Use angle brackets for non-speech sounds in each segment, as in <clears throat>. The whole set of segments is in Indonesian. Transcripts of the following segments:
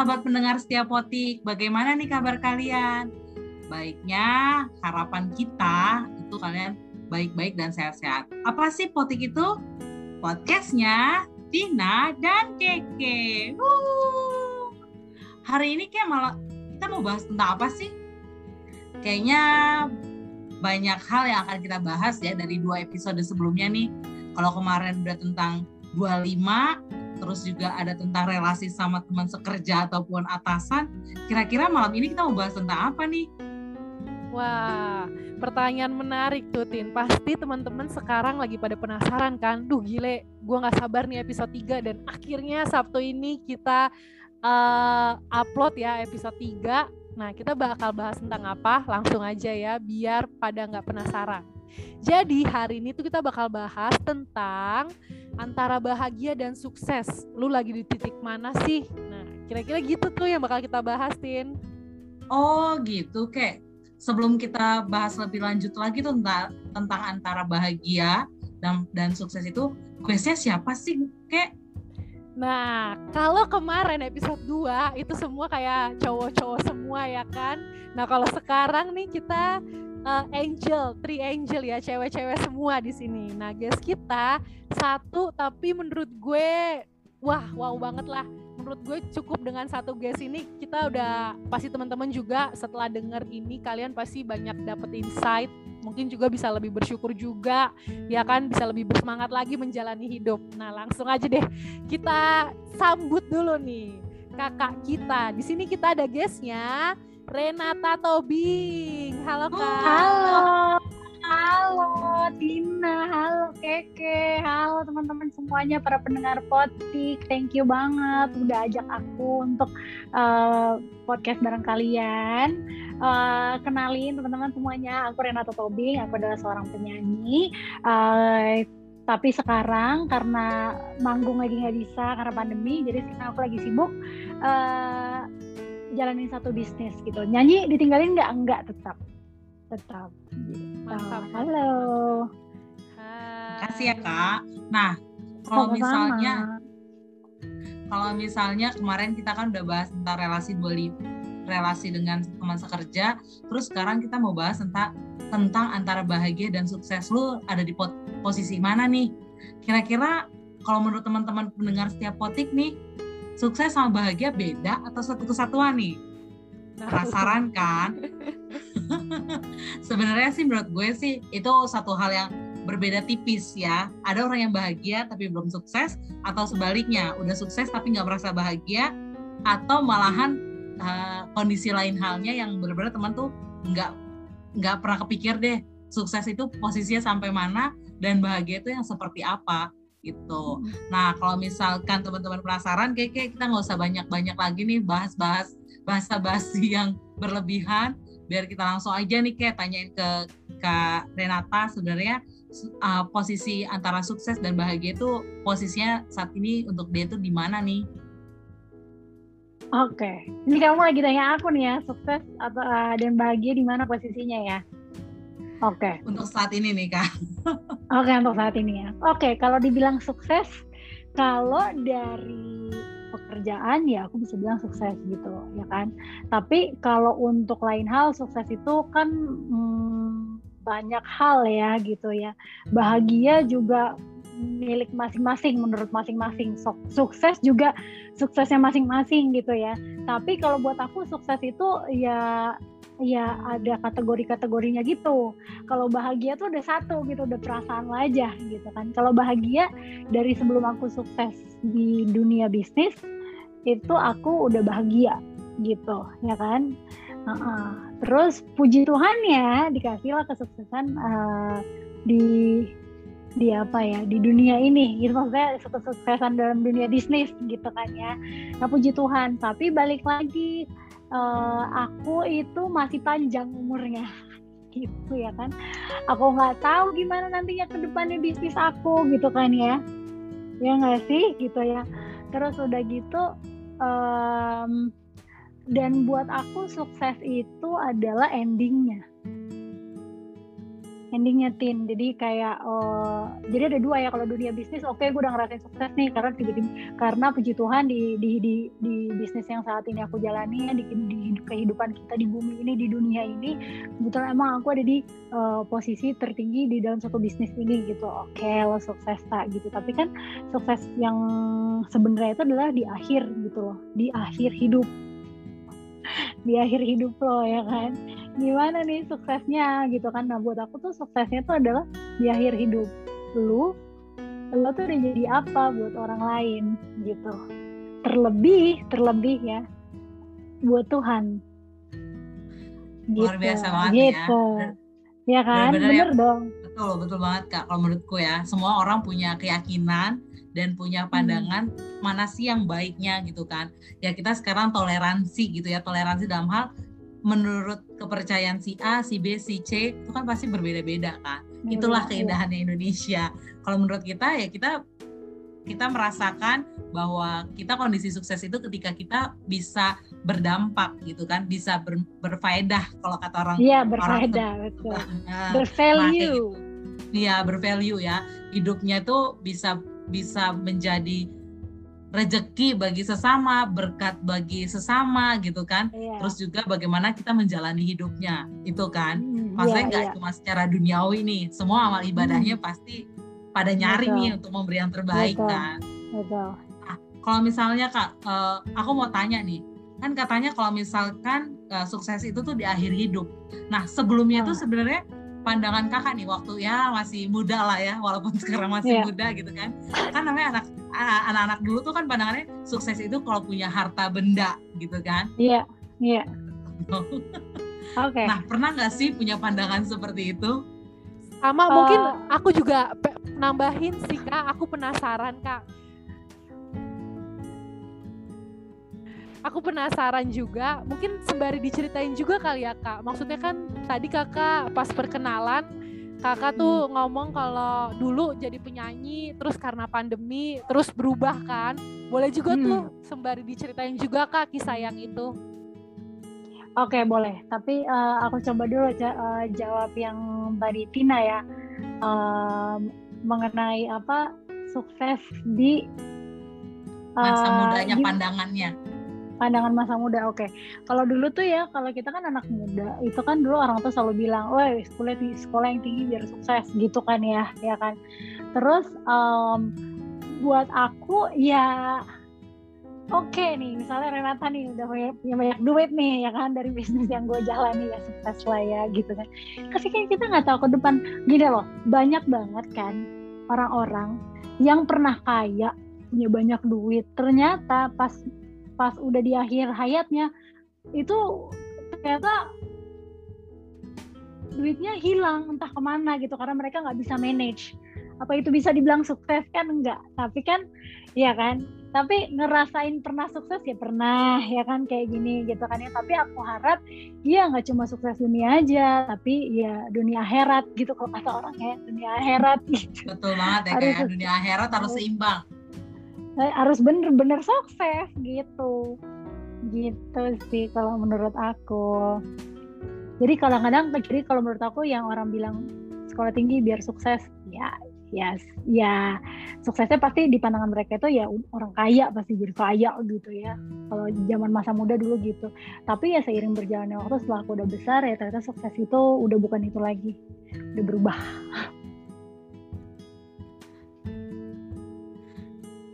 sahabat pendengar setiap potik, bagaimana nih kabar kalian? Baiknya, harapan kita itu kalian baik-baik dan sehat-sehat. Apa sih potik itu? Podcastnya Tina dan Keke. Wuh. Hari ini kayak malah kita mau bahas tentang apa sih? Kayaknya banyak hal yang akan kita bahas ya dari dua episode sebelumnya nih. Kalau kemarin udah tentang 25, terus juga ada tentang relasi sama teman sekerja ataupun atasan. Kira-kira malam ini kita mau bahas tentang apa nih? Wah, pertanyaan menarik tuh Tin. Pasti teman-teman sekarang lagi pada penasaran kan? Duh gile, gue gak sabar nih episode 3 dan akhirnya Sabtu ini kita uh, upload ya episode 3. Nah, kita bakal bahas tentang apa? Langsung aja ya, biar pada nggak penasaran. Jadi hari ini tuh kita bakal bahas tentang antara bahagia dan sukses. Lu lagi di titik mana sih? Nah, kira-kira gitu tuh yang bakal kita bahas, Tin. Oh, gitu, kayak sebelum kita bahas lebih lanjut lagi tuh tentang tentang antara bahagia dan dan sukses itu, questnya siapa sih? Kayak Nah, kalau kemarin episode 2 itu semua kayak cowok-cowok semua ya kan. Nah, kalau sekarang nih kita uh, angel, three angel ya, cewek-cewek semua di sini. Nah, guys kita satu tapi menurut gue wah wow banget lah. Menurut gue cukup dengan satu guys ini kita udah pasti teman-teman juga setelah denger ini kalian pasti banyak dapet insight, mungkin juga bisa lebih bersyukur juga, ya kan bisa lebih bersemangat lagi menjalani hidup. Nah, langsung aja deh kita sambut dulu nih kakak kita. Di sini kita ada guestnya Renata Tobing. Halo Kak. Halo. Halo Tina, halo Keke, halo teman-teman semuanya para pendengar potik. Thank you banget udah ajak aku untuk uh, podcast bareng kalian. Uh, kenalin teman-teman semuanya, aku Renata Tobing, aku adalah seorang penyanyi. Uh, tapi sekarang karena manggung lagi nggak bisa karena pandemi, jadi sekarang aku lagi sibuk. Uh, jalanin satu bisnis gitu. Nyanyi ditinggalin nggak? Enggak tetap. Tetap. Mantap. Halo. Kasih ya kak. Nah kalau misalnya kalau misalnya kemarin kita kan udah bahas tentang relasi dua relasi dengan teman sekerja terus sekarang kita mau bahas tentang tentang antara bahagia dan sukses. Lu ada di posisi mana nih? Kira-kira kalau menurut teman-teman pendengar setiap potik nih sukses sama bahagia beda atau satu kesatuan nih? Penasaran kan? <laughs> Sebenarnya sih menurut gue sih itu satu hal yang berbeda tipis ya. Ada orang yang bahagia tapi belum sukses atau sebaliknya udah sukses tapi nggak merasa bahagia atau malahan uh, kondisi lain halnya yang benar-benar teman tuh nggak nggak pernah kepikir deh sukses itu posisinya sampai mana dan bahagia itu yang seperti apa gitu. Hmm. Nah kalau misalkan teman-teman penasaran, kayak, kayak kita nggak usah banyak-banyak lagi nih bahas-bahas bahasa basi <laughs> yang berlebihan. Biar kita langsung aja nih kayak tanyain ke Kak Renata sebenarnya uh, posisi antara sukses dan bahagia itu posisinya saat ini untuk dia itu di mana nih? Oke, ini kamu lagi tanya aku nih ya sukses atau uh, dan bahagia di mana posisinya ya? Oke. Okay. Untuk saat ini nih kak. <laughs> Oke okay, untuk saat ini ya. Oke okay, kalau dibilang sukses, kalau dari pekerjaan ya aku bisa bilang sukses gitu ya kan. Tapi kalau untuk lain hal sukses itu kan hmm, banyak hal ya gitu ya. Bahagia juga milik masing-masing menurut masing-masing. Sukses juga suksesnya masing-masing gitu ya. Tapi kalau buat aku sukses itu ya ya ada kategori-kategorinya gitu. Kalau bahagia tuh ada satu gitu, udah perasaan lo aja gitu kan. Kalau bahagia dari sebelum aku sukses di dunia bisnis itu aku udah bahagia gitu, ya kan. Uh -uh. Terus puji Tuhan ya dikasihlah kesuksesan uh, di di apa ya di dunia ini gitu maksudnya kesuksesan dalam dunia bisnis gitu kan ya nah puji Tuhan tapi balik lagi uh, aku itu masih panjang umurnya. <laughs> Gitu ya kan. Aku nggak tahu gimana nantinya ke depannya bisnis aku gitu kan ya. Ya nggak sih? Gitu ya. Terus udah gitu um, dan buat aku sukses itu adalah endingnya endingnya tin. Jadi kayak uh, jadi ada dua ya kalau dunia bisnis oke okay, gue udah ngerasain sukses nih karena karena puji Tuhan di, di di di bisnis yang saat ini aku jalani di, di kehidupan kita di bumi ini di dunia ini kebetulan emang aku ada di uh, posisi tertinggi di dalam satu bisnis ini gitu. Oke okay, lo sukses tak gitu. Tapi kan sukses yang sebenarnya itu adalah di akhir gitu loh di akhir hidup di akhir hidup lo ya kan? Gimana nih suksesnya gitu kan? Nah buat aku tuh suksesnya tuh adalah di akhir hidup lu lu tuh udah jadi apa buat orang lain gitu. Terlebih terlebih ya buat Tuhan. Gitu. luar biasa banget gitu. ya ya kan bener, bener ya, dong. Betul betul banget kak kalau menurutku ya. Semua orang punya keyakinan dan punya hmm. pandangan hmm. mana sih yang baiknya gitu kan ya kita sekarang toleransi gitu ya toleransi dalam hal menurut kepercayaan si A, si B, si C itu kan pasti berbeda-beda kan. Itulah iya. keindahannya Indonesia. Kalau menurut kita ya kita kita merasakan bahwa kita kondisi sukses itu ketika kita bisa berdampak gitu kan, bisa ber, berfaedah kalau kata orang Iya, berfaedah, orang betul. Nah, bervalue. Iya, gitu. bervalue ya. Hidupnya itu bisa bisa menjadi rejeki bagi sesama, berkat bagi sesama gitu kan. Iya. Terus juga bagaimana kita menjalani hidupnya, itu kan. Hmm, Maksudnya iya, nggak iya. cuma secara duniawi nih, semua amal ibadahnya hmm. pasti pada nyari Betul. nih untuk memberi yang terbaik Betul. kan. Betul. Nah, kalau misalnya kak, uh, aku mau tanya nih, kan katanya kalau misalkan uh, sukses itu tuh di akhir hidup. Nah sebelumnya hmm. tuh sebenarnya pandangan kakak nih waktu ya masih muda lah ya walaupun sekarang masih yeah. muda gitu kan kan namanya anak anak-anak dulu tuh kan pandangannya sukses itu kalau punya harta benda gitu kan iya yeah. iya yeah. <laughs> oke okay. nah pernah nggak sih punya pandangan seperti itu sama uh, mungkin aku juga nambahin sih kak aku penasaran kak aku penasaran juga mungkin sembari diceritain juga kali ya kak. Maksudnya kan tadi kakak pas perkenalan kakak tuh hmm. ngomong kalau dulu jadi penyanyi terus karena pandemi terus berubah kan? Boleh juga hmm. tuh sembari diceritain juga kak kisah yang itu. Oke boleh, tapi uh, aku coba dulu uh, jawab yang tadi Tina ya. Uh, mengenai apa sukses di uh, masa mudanya pandangannya pandangan masa muda oke okay. kalau dulu tuh ya kalau kita kan anak muda itu kan dulu orang tuh selalu bilang woi sekolah di sekolah yang tinggi biar sukses gitu kan ya ya kan terus um, buat aku ya oke okay nih misalnya Renata nih udah banyak, punya banyak duit nih ya kan dari bisnis yang gue jalani ya sukses lah ya gitu kan tapi kan kita nggak tahu ke depan gini loh banyak banget kan orang-orang yang pernah kaya punya banyak duit ternyata pas pas udah di akhir hayatnya itu ternyata duitnya hilang entah ke mana gitu karena mereka nggak bisa manage. Apa itu bisa dibilang sukses? Kan enggak tapi kan ya kan? Tapi ngerasain pernah sukses? Ya pernah ya kan? Kayak gini gitu kan ya. Tapi aku harap ya nggak cuma sukses dunia aja tapi ya dunia akhirat gitu kalau kata orang ya dunia akhirat gitu. betul banget ya kayak dunia akhirat harus seimbang harus bener-bener sukses gitu. Gitu sih kalau menurut aku. Jadi kadang-kadang jadi kalau menurut aku yang orang bilang sekolah tinggi biar sukses ya ya ya suksesnya pasti di pandangan mereka itu ya orang kaya pasti jadi kaya gitu ya. Kalau zaman masa muda dulu gitu. Tapi ya seiring berjalannya waktu setelah aku udah besar ya ternyata sukses itu udah bukan itu lagi. Udah berubah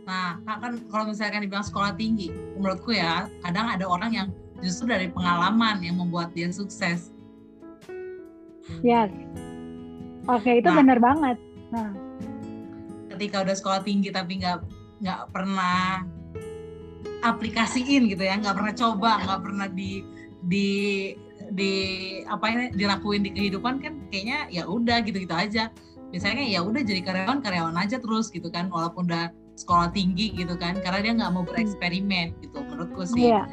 Nah, kan kalau misalkan dibilang sekolah tinggi, menurutku ya, kadang ada orang yang justru dari pengalaman yang membuat dia sukses. Yes. Oke, itu nah, benar banget. Nah, ketika udah sekolah tinggi tapi nggak nggak pernah aplikasiin gitu ya, nggak pernah coba, nggak pernah di di di apa ini dilakuin di kehidupan kan kayaknya ya udah gitu-gitu aja. Misalnya ya udah jadi karyawan karyawan aja terus gitu kan, walaupun udah sekolah tinggi gitu kan karena dia nggak mau hmm. bereksperimen gitu menurutku sih yeah.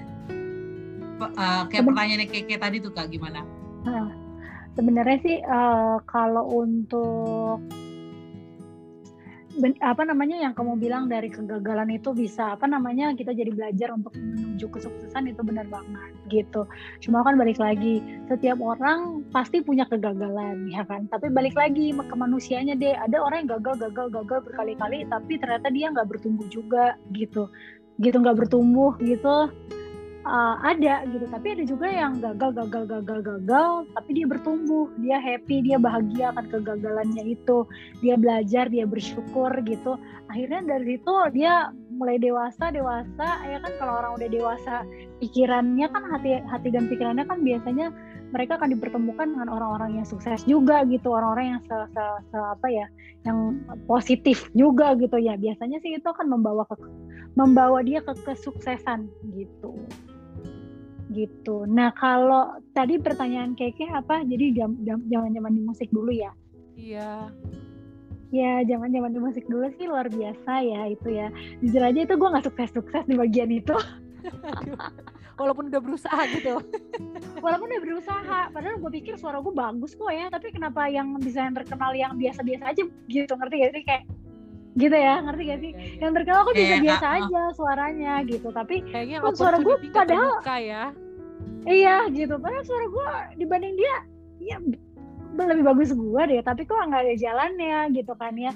Iya. uh, kayak pertanyaannya Keke tadi tuh kak gimana uh, sebenarnya sih uh, kalau untuk apa namanya yang kamu bilang dari kegagalan itu bisa apa namanya kita jadi belajar untuk menuju kesuksesan itu benar banget gitu. Cuma kan balik lagi setiap orang pasti punya kegagalan ya kan. Tapi balik lagi ke manusianya deh. Ada orang yang gagal gagal gagal berkali-kali tapi ternyata dia nggak bertumbuh juga gitu. Gitu nggak bertumbuh gitu uh, ada gitu. Tapi ada juga yang gagal gagal gagal gagal tapi dia bertumbuh. Dia happy dia bahagia akan kegagalannya itu. Dia belajar dia bersyukur gitu. Akhirnya dari situ dia mulai dewasa dewasa. Ya kan kalau orang udah dewasa pikirannya kan hati hati dan pikirannya kan biasanya mereka akan dipertemukan dengan orang-orang yang sukses juga gitu. Orang-orang yang se, se, se apa ya yang positif juga gitu. Ya biasanya sih itu akan membawa ke membawa dia ke kesuksesan gitu gitu. Nah kalau tadi pertanyaan keke apa? Jadi jam zaman zaman di musik dulu ya? Iya. Ya zaman zaman di musik dulu sih luar biasa ya itu ya. Jujur aja itu gue nggak sukses sukses di bagian itu. Walaupun udah berusaha gitu. Walaupun udah berusaha, padahal gue pikir suara gue bagus kok ya, tapi kenapa yang bisa yang terkenal yang biasa-biasa aja gitu, ngerti gak sih kayak. Gitu ya ngerti gak sih? Ya, ya. yang terkenal kok bisa biasa uh, aja suaranya gitu tapi kayaknya suara gue padahal ya. Iya gitu. Padahal suara gue dibanding dia ya lebih bagus gue deh tapi kok nggak ada jalannya gitu kan ya.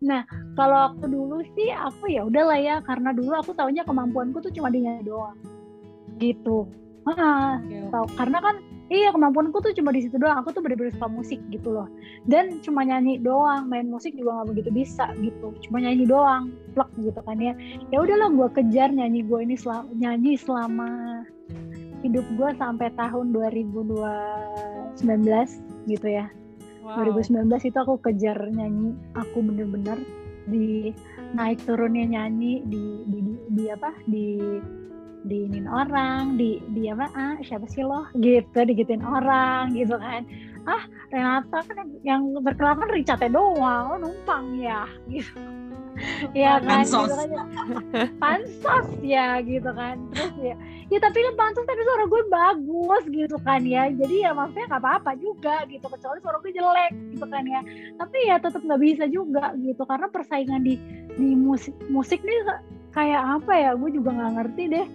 Nah kalau aku dulu sih aku ya udahlah ya karena dulu aku taunya kemampuanku tuh cuma di nyanyi doang. Gitu. Ah tahu karena kan iya kemampuanku tuh cuma di situ doang. Aku tuh bener-bener suka musik gitu loh. Dan cuma nyanyi doang main musik juga nggak begitu bisa gitu. Cuma nyanyi doang plek gitu kan ya. Ya udahlah gue kejar nyanyi gue ini selama, nyanyi selama hidup gue sampai tahun 2019 gitu ya. Wow. 2019 itu aku kejar nyanyi, aku bener-bener di naik turunnya nyanyi di di, di, di apa? Di diinin orang di di apa ah siapa sih lo? Gitu digituin orang gitu kan. Ah Renata kan yang berkenalan kan Richard doang lo numpang ya <laughs> gitu. Ya kan pansos gitu <laughs> kan. pansos. Ya gitu kan. Terus ya ya tapi kan pansos tapi suara gue bagus gitu kan ya. Jadi ya maksudnya nggak apa-apa juga gitu. Kecuali suara gue jelek gitu kan ya. Tapi ya tetap nggak bisa juga gitu. Karena persaingan di di musik musik nih kayak apa ya? Gue juga nggak ngerti deh.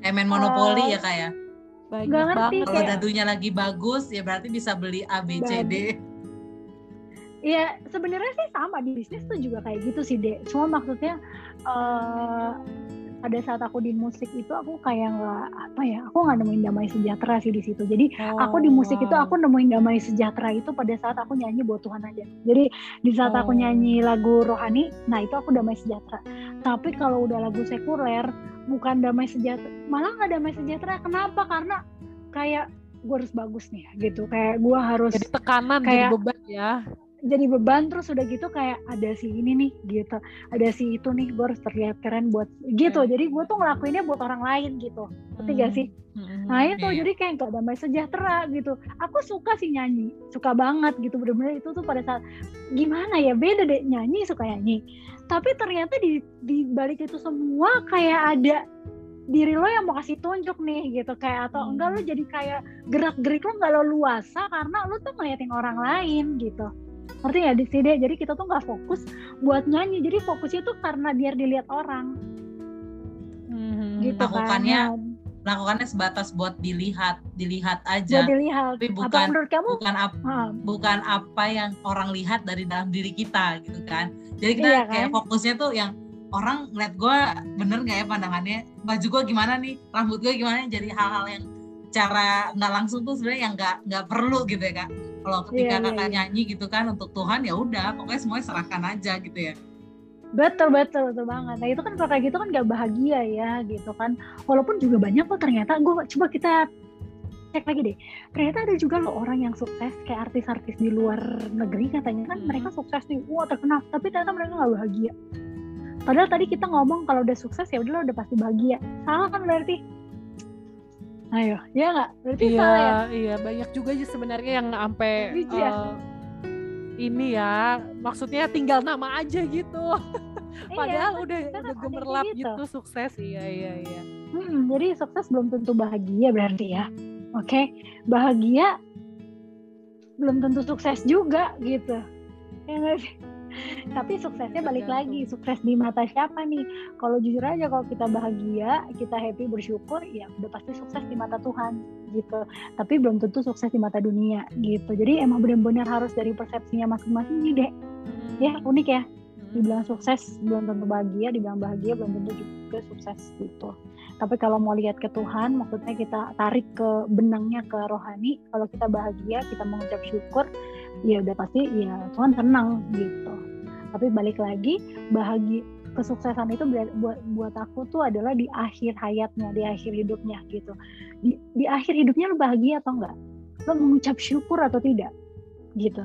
Kayak main monopoli uh, ya? Kayak Gak ngerti kalau dadunya lagi bagus ya berarti bisa beli A B C D. Iya, sebenarnya sih sama di bisnis tuh juga kayak gitu sih, Dek. Cuma maksudnya uh, pada saat aku di musik itu aku kayak nggak apa ya, aku nggak nemuin damai sejahtera sih di situ. Jadi oh, aku di musik wow. itu aku nemuin damai sejahtera itu pada saat aku nyanyi buat Tuhan aja. Jadi di saat oh. aku nyanyi lagu rohani, nah itu aku damai sejahtera. Tapi kalau udah lagu sekuler, bukan damai sejahtera, malah nggak damai sejahtera. Kenapa? Karena kayak gue harus bagus nih gitu kayak gue harus jadi tekanan kayak, jadi beban ya jadi beban terus udah gitu kayak ada si ini nih gitu. Ada si itu nih gue harus terlihat keren buat gitu. Iya. jadi gue tuh ngelakuinnya buat orang lain gitu. Ngerti gak sih? Hmm. nah itu yeah. jadi kayak gak damai sejahtera gitu. Aku suka sih nyanyi suka banget gitu. Bener-bener itu tuh pada saat gimana ya beda deh nyanyi suka nyanyi. Tapi ternyata di di balik itu semua kayak ada diri lo yang mau kasih tunjuk nih gitu. Kayak atau hmm. enggak lo jadi kayak gerak gerik lo nggak lo luasa karena lo tuh ngeliatin orang lain gitu ngerti nggak di sini jadi kita tuh nggak fokus buat nyanyi. Jadi fokusnya tuh karena biar dilihat orang. Hmm, gitu lakukannya kan. melakukannya sebatas buat dilihat dilihat aja. Buat dilihat. Tapi bukan menurut kamu? bukan apa hmm. bukan apa yang orang lihat dari dalam diri kita gitu kan. Jadi kita iya, kayak kan? fokusnya tuh yang orang ngeliat gue bener nggak ya pandangannya? Baju gue gimana nih? Rambut gue gimana? Jadi hal-hal yang cara nggak langsung tuh sebenarnya yang nggak nggak perlu gitu ya kak kalau ketika yeah, kakak yeah. nyanyi gitu kan untuk Tuhan ya udah pokoknya semuanya serahkan aja gitu ya. Betul betul betul banget. Nah itu kan kalau kayak gitu kan gak bahagia ya gitu kan. Walaupun juga banyak kok ternyata gue coba kita cek lagi deh. Ternyata ada juga loh orang yang sukses kayak artis-artis di luar negeri katanya kan hmm. mereka sukses nih. Wah terkenal. Tapi ternyata mereka nggak bahagia. Padahal tadi kita ngomong kalau udah sukses ya udah udah pasti bahagia. Salah kan berarti Ayo, ya nggak? Berarti iya, salah ya? Iya, banyak juga sih sebenarnya yang sampai uh, ini ya, maksudnya tinggal nama aja gitu. Iya, Padahal iya, udah udah gemerlap gitu. gitu sukses, iya iya iya. Hmm, jadi sukses belum tentu bahagia berarti ya. Oke, okay? bahagia belum tentu sukses juga gitu. Ya nggak sih? Tapi suksesnya balik lagi sukses di mata siapa nih? Kalau jujur aja kalau kita bahagia kita happy bersyukur ya udah pasti sukses di mata Tuhan gitu. Tapi belum tentu sukses di mata dunia gitu. Jadi emang benar-benar harus dari persepsinya masing-masing nih deh ya unik ya. Dibilang sukses belum tentu bahagia. Dibilang bahagia belum tentu juga sukses gitu. Tapi kalau mau lihat ke Tuhan maksudnya kita tarik ke benangnya ke rohani kalau kita bahagia kita mengucap syukur ya udah pasti ya Tuhan tenang gitu tapi balik lagi bahagia kesuksesan itu buat buat aku tuh adalah di akhir hayatnya di akhir hidupnya gitu. Di, di akhir hidupnya lo bahagia atau enggak? Lo mengucap syukur atau tidak? Gitu.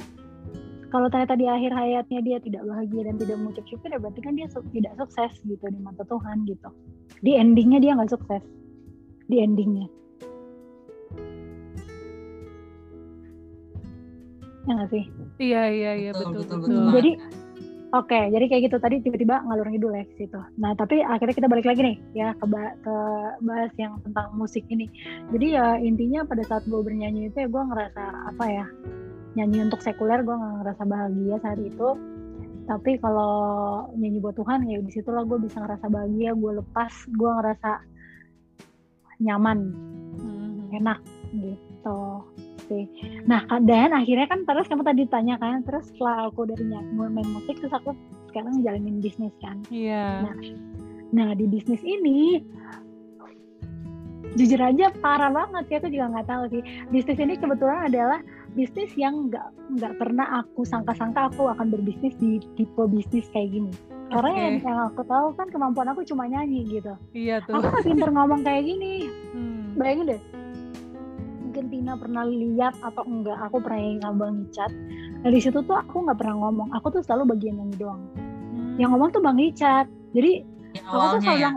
Kalau ternyata di akhir hayatnya dia tidak bahagia dan tidak mengucap syukur ya berarti kan dia su tidak sukses gitu di mata Tuhan gitu. Di endingnya dia nggak sukses. Di endingnya. Ya nggak sih? Iya iya iya betul betul, betul, betul. jadi Oke, okay, jadi kayak gitu tadi tiba-tiba ngalur ngidul ya situ. Nah, tapi akhirnya kita balik lagi nih ya ke, ba ke bahas yang tentang musik ini. Jadi ya intinya pada saat gue bernyanyi itu ya gue ngerasa apa ya nyanyi untuk sekuler gue nggak ngerasa bahagia saat itu tapi kalau nyanyi buat Tuhan ya di situlah gue bisa ngerasa bahagia gue lepas gue ngerasa nyaman hmm. enak gitu sih. Nah dan akhirnya kan terus kamu tadi tanya kan terus setelah aku dari main musik terus aku sekarang jalanin bisnis kan. Iya. Yeah. nah nah di bisnis ini jujur aja parah banget ya aku juga nggak tahu sih. Bisnis ini kebetulan adalah bisnis yang nggak nggak pernah aku sangka-sangka aku akan berbisnis di tipe bisnis kayak gini. Karena okay. yang, yang aku tahu kan kemampuan aku cuma nyanyi gitu. Iya tuh. Aku nggak pinter ngomong kayak gini. Hmm. bayangin deh Tina pernah lihat atau enggak? Aku pernah yang ngabang Icat nah di situ tuh aku nggak pernah ngomong. Aku tuh selalu bagian nyanyi doang. Hmm. yang ngomong tuh Bang Icat jadi ya, aku tuh selalu ya?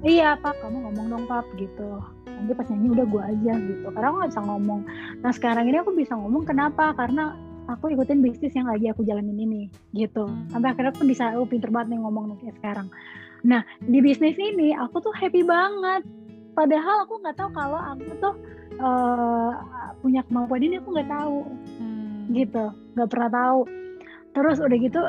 iya pak kamu ngomong dong pap gitu. Nanti pas nyanyi udah gue aja gitu. Karena aku nggak bisa ngomong. Nah sekarang ini aku bisa ngomong kenapa? Karena aku ikutin bisnis yang lagi aku jalanin ini gitu. Sampai akhirnya aku bisa oh pinter banget nih ngomong nih kayak sekarang. Nah di bisnis ini aku tuh happy banget. Padahal aku nggak tahu kalau aku tuh uh, punya kemampuan ini aku nggak tahu. Hmm. gitu nggak pernah tahu. Terus udah gitu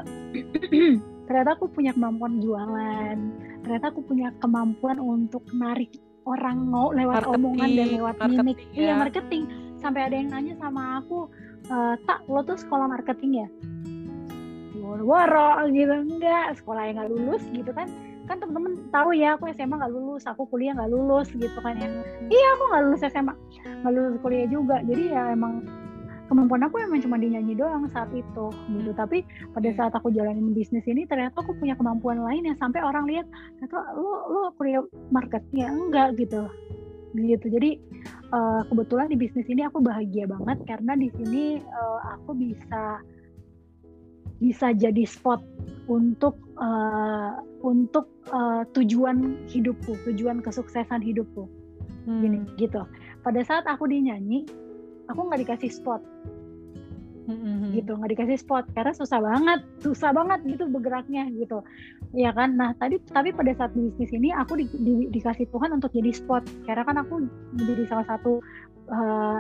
<clears throat> ternyata aku punya kemampuan jualan. Ternyata aku punya kemampuan untuk narik orang mau lewat marketing, omongan dan lewat mimik. ya. iya marketing. Sampai ada yang nanya sama aku e, tak lo tuh sekolah marketing ya? Woro gitu. Enggak sekolah yang nggak lulus gitu kan kan temen-temen tahu ya aku SMA nggak lulus aku kuliah nggak lulus gitu kan ya. Hmm. iya aku nggak lulus SMA nggak lulus kuliah juga. Jadi ya emang kemampuan aku emang cuma dinyanyi doang saat itu gitu. Tapi pada iya. saat aku jalanin bisnis ini ternyata aku punya kemampuan lain yang sampai orang lihat ternyata lu lu kuliah marketnya enggak gitu. Gitu. Jadi uh, kebetulan di bisnis ini aku bahagia banget karena di sini uh, aku bisa bisa jadi spot untuk uh, untuk uh, tujuan hidupku tujuan kesuksesan hidupku. Hmm. gini gitu. Pada saat aku dinyanyi aku nggak dikasih spot. Mm-hmm. gitu nggak dikasih spot karena susah banget susah banget gitu bergeraknya gitu. Ya kan? Nah tadi tapi pada saat di bisnis ini aku di, di, dikasih Tuhan untuk jadi spot. Karena kan aku menjadi salah satu uh,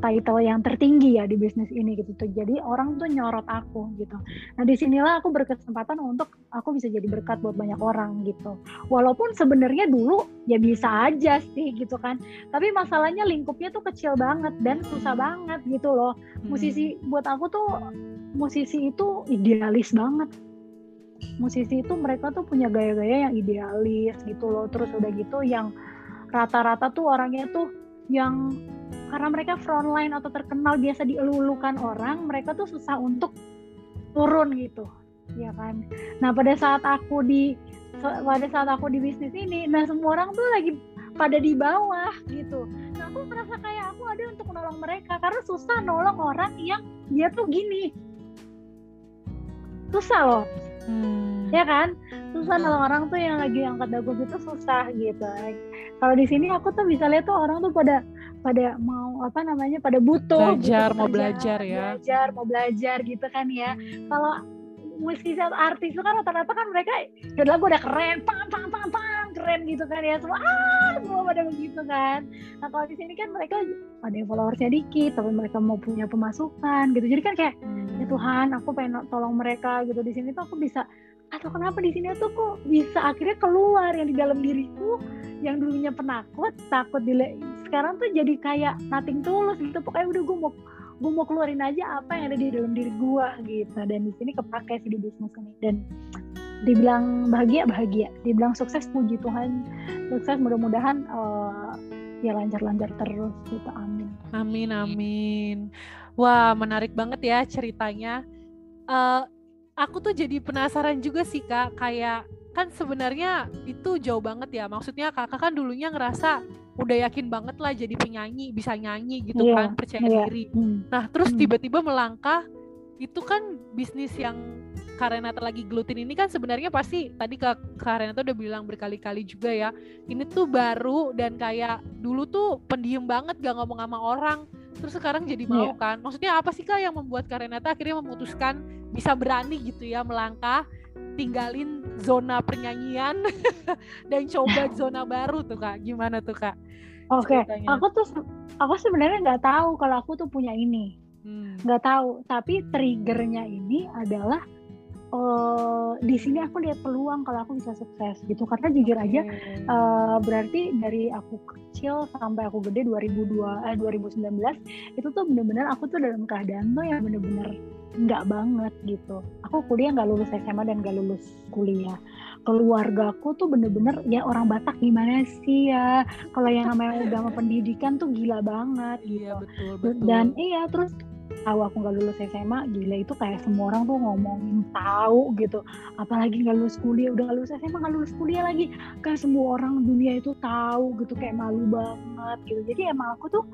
title yang tertinggi ya di bisnis ini gitu tuh. Jadi orang tuh nyorot aku gitu. Nah di sinilah aku berkesempatan untuk aku bisa jadi berkat buat banyak orang gitu. Walaupun sebenarnya dulu ya bisa aja sih gitu kan. Tapi masalahnya lingkupnya tuh kecil banget dan susah banget gitu loh. Hmm. Musisi buat aku tuh musisi itu idealis banget. Musisi itu mereka tuh punya gaya-gaya yang idealis gitu loh. Terus udah gitu yang rata-rata tuh orangnya tuh yang karena mereka frontline atau terkenal biasa dielulukan orang mereka tuh susah untuk turun gitu. Ya kan? Nah pada saat aku di pada saat aku di bisnis ini nah semua orang tuh lagi pada di bawah gitu. Nah aku merasa kayak aku ada untuk menolong mereka karena susah nolong orang yang dia tuh gini. Susah loh. Hmm. ya kan? Susah nolong orang tuh yang lagi angkat dagu gitu susah gitu. Kalau di sini aku tuh bisa lihat tuh orang tuh pada pada mau apa namanya pada butuh belajar gitu, mau belajar ya. Belajar mau belajar gitu kan ya. Kalau musisi atau artis itu kan rata-rata kan mereka udah gue udah keren pang pang pang pang keren gitu kan ya. Semua ah semua pada begitu kan. Nah kalau di sini kan mereka ada yang followersnya dikit tapi mereka mau punya pemasukan gitu. Jadi kan kayak ya Hmm. Tuhan aku pengen tolong mereka gitu. Di sini tuh aku bisa atau kenapa di sini tuh kok bisa akhirnya keluar yang di dalam diriku yang dulunya penakut takut dile sekarang tuh jadi kayak nothing tulus gitu. Pokoknya udah gue mau gue mau keluarin aja apa yang ada di dalam diri gue gitu. Dan di sini kepake sih di bisnis ini. Dan dibilang bahagia bahagia. Dibilang sukses puji Tuhan. Sukses mudah-mudahan eh, ya lancar-lancar terus gitu. Amin. Amin, amin. Wah, menarik banget ya ceritanya. Eh, aku tuh jadi penasaran juga sih kak, kayak kan sebenarnya itu jauh banget ya. Maksudnya kakak kan dulunya ngerasa udah yakin banget lah jadi penyanyi, bisa nyanyi gitu Iya, kan, percaya iya. diri. Hmm. Nah, terus Hmm. tiba-tiba melangkah, itu kan bisnis yang Kak Renata lagi gelutin ini kan sebenarnya pasti tadi Kak, Kak Renata udah bilang berkali-kali juga ya, ini tuh baru dan kayak dulu tuh pendiam banget gak ngomong sama orang, terus sekarang jadi mau Iya. kan. Maksudnya apa sih Kak yang membuat Kak Renata akhirnya memutuskan bisa berani gitu ya melangkah, tinggalin zona penyanyian <laughs> dan coba <laughs> zona baru tuh Kak. Gimana tuh Kak? Oke, ceritanya? aku tuh aku sebenarnya nggak tahu kalau aku tuh punya ini, Hmm. nggak tahu. Tapi triggernya ini adalah eh di sini aku lihat peluang kalau aku bisa sukses gitu. Karena jujur aja, eh, berarti dari aku kecil sampai aku gede 2002 eh 2019 itu tuh bener-bener aku tuh dalam keadaan tuh yang bener-bener nggak banget gitu. Aku kuliah nggak lulus SMA dan nggak lulus kuliah. Keluargaku tuh bener-bener ya orang Batak gimana sih ya? Kalau yang namanya agama pendidikan tuh gila banget gitu. Iya betul betul. Dan iya terus tahu aku nggak lulus SMA gila itu kayak semua orang tuh ngomongin tahu gitu apalagi nggak lulus kuliah udah nggak lulus SMA nggak lulus kuliah lagi kayak semua orang dunia itu tahu gitu kayak malu banget gitu jadi emang aku tuh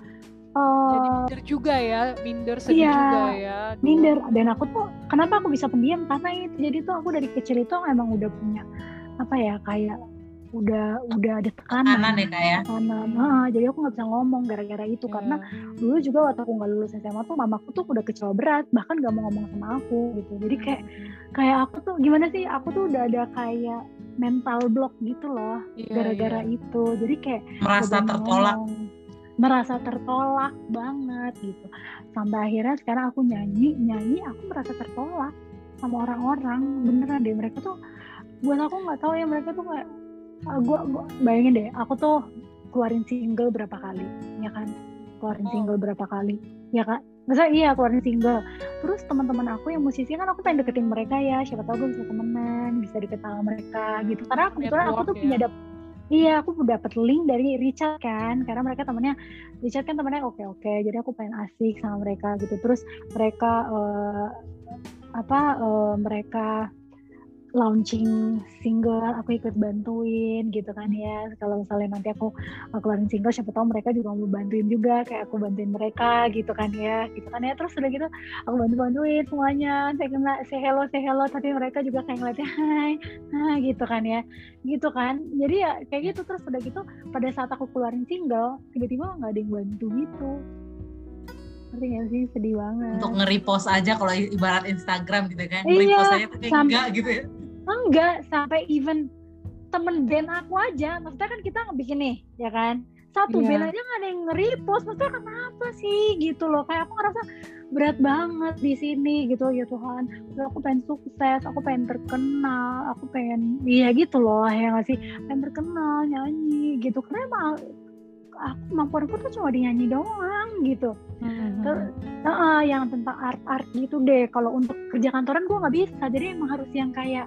jadi eh minder juga ya, minder sedih iya, juga ya. dulu. minder dan aku tuh kenapa aku bisa pendiam karena itu jadi tuh aku dari kecil itu emang udah punya apa ya kayak udah udah ada tekanan Kanan ya kak ya. tekanan Ah, jadi aku nggak bisa ngomong gara-gara itu Iya. karena dulu juga waktu aku nggak lulus SMA tuh mamaku tuh udah kecewa berat bahkan nggak mau ngomong sama aku gitu jadi kayak kayak aku tuh gimana sih aku tuh udah ada kayak mental block gitu loh Iya, gara-gara iya. itu jadi kayak Merasa tertolak. ngomong. merasa tertolak banget gitu sampai akhirnya sekarang aku nyanyi nyanyi aku merasa tertolak sama orang-orang beneran deh mereka tuh buat aku nggak tahu ya mereka tuh kayak ah, gua, gua bayangin deh aku tuh keluarin single berapa kali ya kan keluarin Oh. single berapa kali ya kan masa iya keluarin single terus teman-teman aku yang musisi kan aku pengen deketin mereka ya siapa tahu gue bisa temenan bisa deket sama mereka gitu karena kebetulan aku tuh Network punya ya. dap Iya, aku dapat link dari Richard kan, karena mereka temennya Richard kan temennya oke oke, jadi aku pengen asik sama mereka gitu. Terus mereka eh, apa eh, mereka launching single, aku ikut bantuin gitu kan ya. Kalau misalnya nanti aku eh, keluarin single, siapa tahu mereka juga mau bantuin juga, kayak aku bantuin mereka gitu kan ya, gitu kan ya. Terus udah gitu aku bantu bantuin semuanya, saya kena say hello say hello, tapi mereka juga kayak ngeliatnya hai, hai gitu kan ya, gitu kan. Jadi ya kayak gitu terus udah gitu pada saat aku keluarin single, tiba-tiba nggak ada yang bantu gitu. Ngerti gak sih? Sedih banget. Untuk nge-repost aja kalau ibarat Instagram gitu kan. Iya, Nge-repost aja sampai- enggak gitu ya. Enggak sampai even temen band aku aja. Maksudnya kan kita ngebikin nih ya kan? Satu Iya. band aja nggak ada yang nge-repost. Maksudnya kenapa sih? Gitu loh. Kayak aku ngerasa berat banget di sini gitu. Ya Tuhan Udah aku pengen sukses aku pengen terkenal aku pengen iya gitu loh ya nggak sih? Pengen terkenal nyanyi gitu. Karena emang aku kemampuanku tuh cuma di nyanyi doang gitu. Hmm. Terus, Nah, yang tentang art-art gitu deh. Kalau untuk kerja kantoran gue nggak bisa. Jadi emang harus yang kayak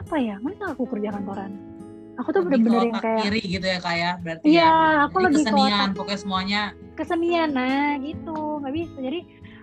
apa ya? Masa aku kerja kantoran? Aku tuh bener-bener yang kayak kiri gitu ya kak ya. Berarti Iya, ya. aku Jadi lebih ke kesenian, pokoknya semuanya kesenian. Nah, gitu nggak bisa. Jadi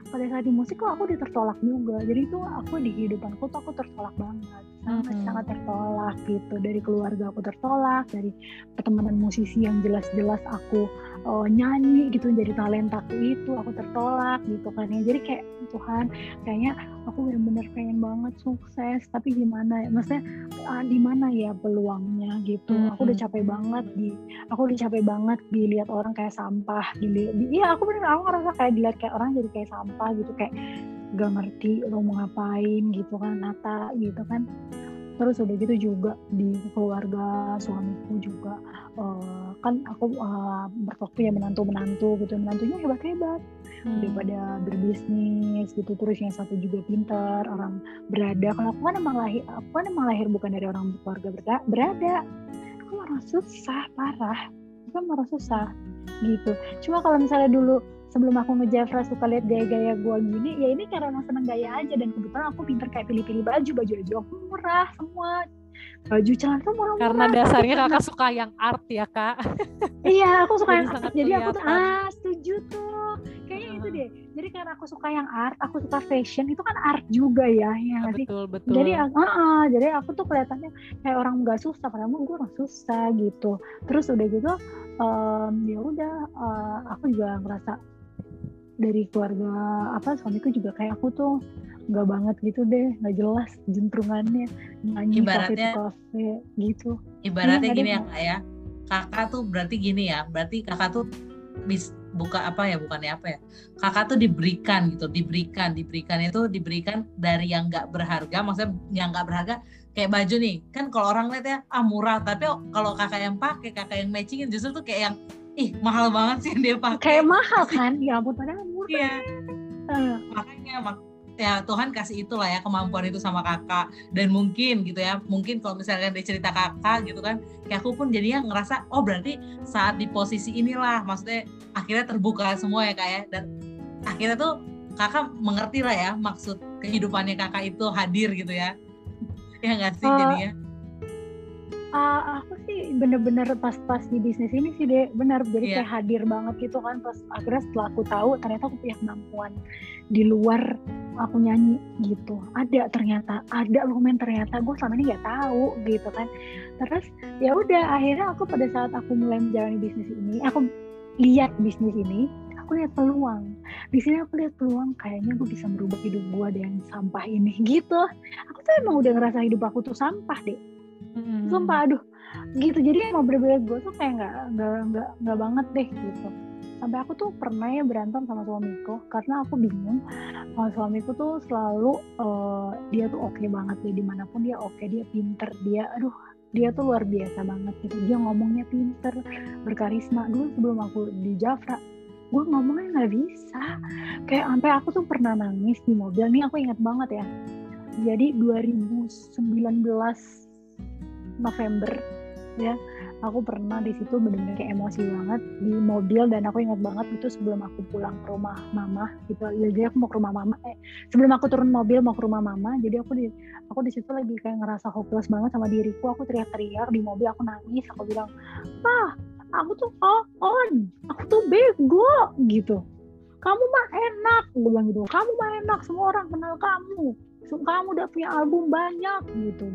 pada saat di musik kok aku udah tertolak juga. Jadi itu aku di kehidupanku tuh aku tertolak banget. Sangat Hmm. sangat tertolak gitu. Dari keluarga aku tertolak, dari pertemanan musisi yang jelas-jelas aku eh, nyanyi gitu jadi talentaku itu aku tertolak gitu kan ya. Jadi kayak Tuhan kayaknya aku bener-bener pengen banget sukses tapi gimana ya maksudnya ah, di mana ya peluangnya gitu. Aku udah Hmm. capek banget di aku udah capek banget dilihat orang kayak sampah dilihat di, iya aku bener aku ngerasa kayak dilihat kayak orang jadi kayak sampah gitu kayak gak ngerti lo mau ngapain gitu kan Nata gitu kan. Terus udah gitu juga di keluarga suamiku juga uh, kan aku uh, bertoktu ya menantu menantu gitu menantunya hebat hebat hmm. daripada berbisnis gitu terus yang satu juga pintar orang berada. Kalau aku kan emang lahir aku kan emang lahir bukan dari orang keluarga berada. Aku malah susah parah. Aku malah susah gitu. Cuma kalau misalnya dulu sebelum aku ngejafra suka lihat gaya-gaya gue gini ya ini karena emang seneng gaya aja. Dan kebetulan aku pinter kayak pilih-pilih baju baju baju aku murah semua. Baju celana tuh murah, karena dasarnya kakak suka yang art ya kak. Iya aku suka yang art. jadi aku tuh ah setuju tuh. Kayaknya deh. Jadi karena aku suka yang art aku suka fashion itu kan art juga ya ya betul betul. Jadi uh, uh, jadi aku tuh kelihatannya kayak orang nggak susah padahal gue orang susah gitu. Terus udah gitu um, ya udah uh, aku juga ngerasa dari keluarga apa suamiku juga kayak aku tuh nggak banget gitu deh nggak jelas jentrungannya nyanyi ibaratnya kafe gitu. Ibaratnya ya, gini ya kak ya. Kakak tuh berarti gini ya berarti kakak tuh bis buka apa ya bukannya apa ya kakak tuh diberikan gitu diberikan diberikan. Itu diberikan dari yang nggak berharga maksudnya yang nggak berharga kayak baju nih. Kan kalau orang lihat ya ah murah. Tapi kalau kakak yang pakai kakak yang matchingin justru tuh kayak yang ih mahal banget sih yang dia pakai. Kayak mahal <laughs> kan? Ya ampun padahal murah. Iya. Uh. makanya mak ya Tuhan kasih itulah ya kemampuan itu sama kakak. Dan mungkin gitu ya mungkin kalau misalkan dia cerita kakak gitu kan kayak aku pun jadinya ngerasa oh berarti saat di posisi inilah maksudnya akhirnya terbuka semua ya kak ya. Dan akhirnya tuh kakak mengerti lah ya maksud kehidupannya kakak itu hadir gitu ya. <laughs> Ya nggak sih uh, jadinya? uh, aku sih bener-bener pas-pas di bisnis ini sih deh benar jadi yeah. kayak hadir banget gitu kan pas akhirnya setelah aku tahu ternyata aku punya kemampuan di luar aku nyanyi gitu. Ada ternyata ada loh men ternyata gue selama ini nggak tahu gitu kan. Terus ya udah akhirnya aku pada saat aku mulai menjalani bisnis ini aku lihat bisnis ini aku lihat peluang. Di sini aku lihat peluang kayaknya gue bisa merubah hidup gue dengan sampah ini <laughs> gitu. Aku tuh emang udah ngerasa hidup aku tuh sampah deh. Hmm. sumpah aduh gitu. Jadi emang bener-bener gue tuh kayak nggak nggak nggak nggak banget deh gitu sampai aku tuh pernah ya berantem sama suamiku karena aku bingung kalau suamiku tuh selalu uh, dia tuh oke okay banget ya di mana pun dia oke okay, dia pinter dia aduh dia tuh luar biasa banget gitu. Dia ngomongnya pinter berkarisma. Dulu sebelum aku di Jafra gue ngomongnya nggak bisa. Kayak sampai aku tuh pernah nangis di mobil. Nih aku ingat banget ya. Jadi 2019 November ya aku pernah di situ benar-benar kayak emosi banget di mobil dan aku ingat banget itu sebelum aku pulang ke rumah mama gitu. Jadi aku mau ke rumah mama eh sebelum aku turun mobil mau ke rumah mama jadi aku di aku di situ lagi kayak ngerasa hopeless banget sama diriku. Aku teriak-teriak di mobil aku nangis aku bilang ah aku tuh oh, on aku tuh bego gitu. Kamu mah enak gue bilang gitu. Kamu mah enak semua orang kenal kamu. Kamu udah punya album banyak gitu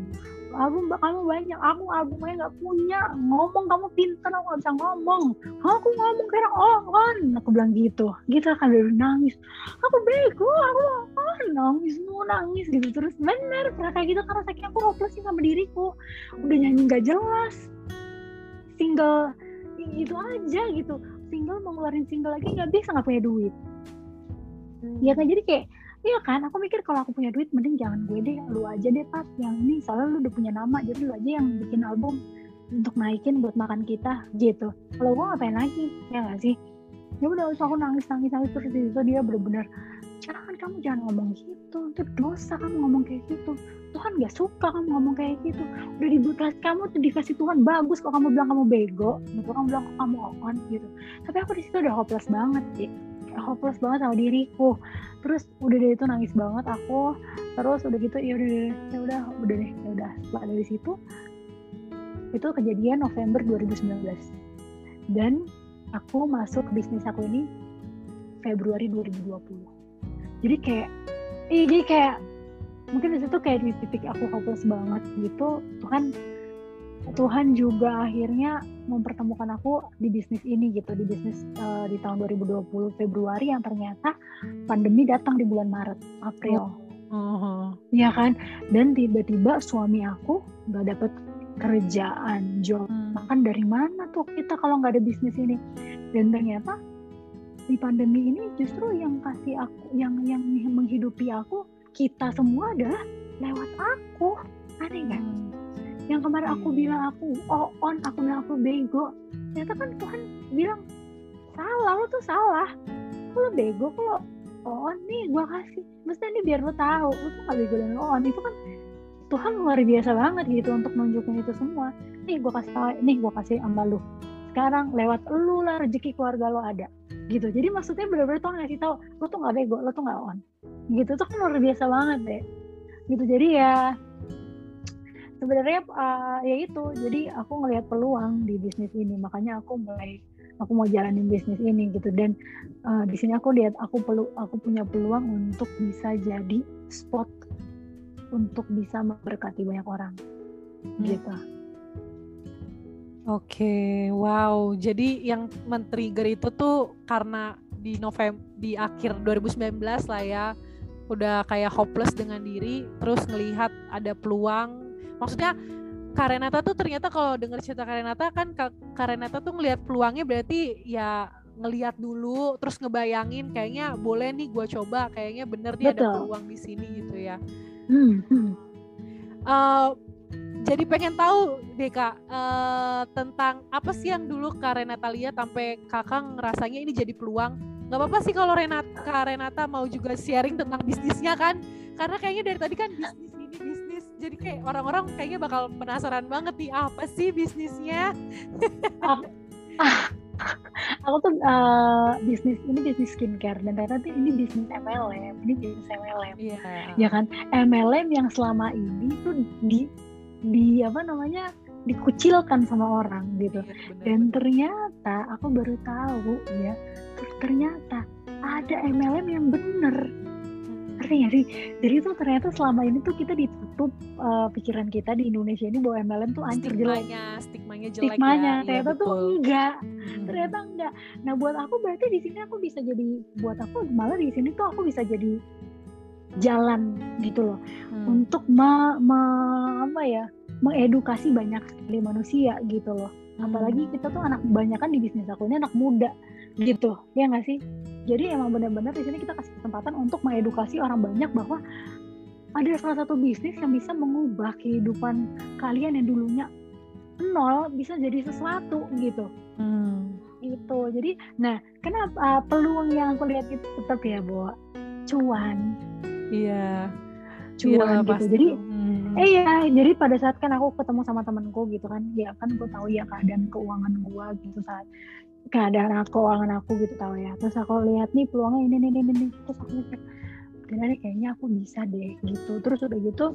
album kamu banyak aku albumnya nggak punya. Ngomong kamu pintar aku nggak bisa ngomong. Aku ngomong kayak oh on aku bilang gitu. Gitu kan dari nangis. Aku bego aku oh, nangis mau nangis gitu terus. Bener kayak gitu karena saking aku hopeless sama diriku. Udah nyanyi nggak jelas. Single itu aja gitu. Single mau ngeluarin single lagi nggak bisa nggak punya duit. Ya kan? Jadi kayak Iya kan, aku mikir kalau aku punya duit mending jangan gue deh, lu aja deh pas yang ini soalnya lu udah punya nama jadi lu aja yang bikin album untuk naikin buat makan kita gitu. Kalau gue ngapain lagi, ya gak sih? Ya udah usah aku nangis nangis nangis terus itu dia bener-bener jangan kamu jangan ngomong gitu, itu dosa kamu ngomong kayak gitu. Tuhan gak suka kamu ngomong kayak gitu. Udah dibuat kamu tuh dikasih Tuhan bagus kok kamu bilang kamu bego, gitu kamu bilang kamu on gitu. Tapi aku di situ udah hopeless banget sih hopeless banget sama diriku. Terus udah deh itu nangis banget aku. Terus udah gitu ya udah ya udah udah deh ya udah. Setelah dari situ itu kejadian November 2019 dan aku masuk bisnis aku ini Februari 2020 jadi kayak iya jadi kayak mungkin di situ kayak di titik aku hopeless banget gitu. Tuhan Tuhan juga akhirnya mempertemukan aku di bisnis ini gitu di bisnis uh, di tahun 2020 Februari yang ternyata pandemi datang di bulan Maret April. Uh-huh. ya kan? Dan tiba-tiba suami aku nggak dapet kerjaan job. Hmm. makan dari mana tuh kita kalau nggak ada bisnis ini? Dan ternyata di pandemi ini justru yang kasih aku yang yang menghidupi aku kita semua adalah lewat aku. Aneh nggak yang kemarin aku Hmm. bilang aku oh on aku bilang aku bego. Ternyata kan Tuhan bilang salah lo tuh salah. Lo bego kok oh on nih gua kasih. Mesti ini biar lo tahu lo tuh gak bego dan lo on. Itu kan Tuhan luar biasa banget gitu untuk nunjukin itu semua. Nih gua kasih tahu nih gua kasih sama lu. Sekarang lewat lu lah rezeki keluarga lo ada. Gitu. Jadi maksudnya bener-bener Tuhan ngasih tahu lo tuh gak bego lo tuh gak on. Gitu. Tuh kan luar biasa banget deh gitu. Jadi ya sebenarnya uh, ya itu. Jadi aku ngelihat peluang di bisnis ini. Makanya aku mulai aku mau jalanin bisnis ini gitu. Dan uh, di sini aku lihat aku perlu aku punya peluang untuk bisa jadi spot untuk bisa memberkati banyak orang. Gitu. Oke, wow. Jadi yang men-trigger itu tuh karena di November di akhir 2019 lah ya, udah kayak hopeless dengan diri, terus ngelihat ada peluang. Maksudnya Karenata tuh ternyata kalau denger cerita Karenata kan Ka- Karenata tuh ngelihat peluangnya berarti ya ngelihat dulu, terus ngebayangin kayaknya boleh nih gua coba, kayaknya bener nih ada Betul. peluang di sini gitu ya. Hmm, hmm. Eh, jadi pengen tahu deh kak eh, tentang apa sih yang dulu kak Renata lihat sampai kakak ngerasanya ini jadi peluang nggak apa-apa sih kalau Renata kak Renata mau juga sharing tentang bisnisnya kan karena kayaknya dari tadi kan bisnis jadi kayak orang-orang kayaknya bakal penasaran banget nih apa sih bisnisnya? Aku <laughs> tuh uh, bisnis ini bisnis skincare. Dan ternyata ini bisnis MLM ini bisnis MLM iya. Ya kan? MLM yang selama ini tuh di di apa namanya dikucilkan sama orang gitu. Iya, bener, dan bener. ternyata aku baru tahu ya ternyata ada MLM yang bener. Hmm. ngerti nggak sih? Jadi tuh ternyata selama ini tuh kita ditutup uh, pikiran kita di Indonesia ini bahwa MLM tuh hancur jelek stigmanya stigmanya jelek stigmanya ya ternyata tuh betul. enggak Hmm. ternyata enggak nah buat aku berarti di sini aku bisa jadi buat aku malah di sini tuh aku bisa jadi jalan gitu loh Hmm. untuk me, me- apa ya mengedukasi banyak sekali manusia gitu loh apalagi Hmm. kita tuh anak banyak kan di bisnis aku ini anak muda gitu ya nggak sih jadi emang benar-benar di sini kita kasih kesempatan untuk mengedukasi orang banyak bahwa ada salah satu bisnis yang bisa mengubah kehidupan kalian yang dulunya nol bisa jadi sesuatu gitu Hmm. gitu jadi nah kenapa uh, peluang yang aku lihat itu tetap ya bahwa cuan iya cuan Iya, gitu pasti jadi. Hmm. Eh iya, jadi pada saat kan aku ketemu sama temanku gitu kan, ya kan gue tahu ya keadaan keuangan gue gitu saat keadaan aku, keuangan aku gitu tahu ya. Terus aku lihat nih peluangnya ini, ini, ini, ini. Terus aku mikir, nih kayaknya aku bisa deh gitu. Terus udah gitu,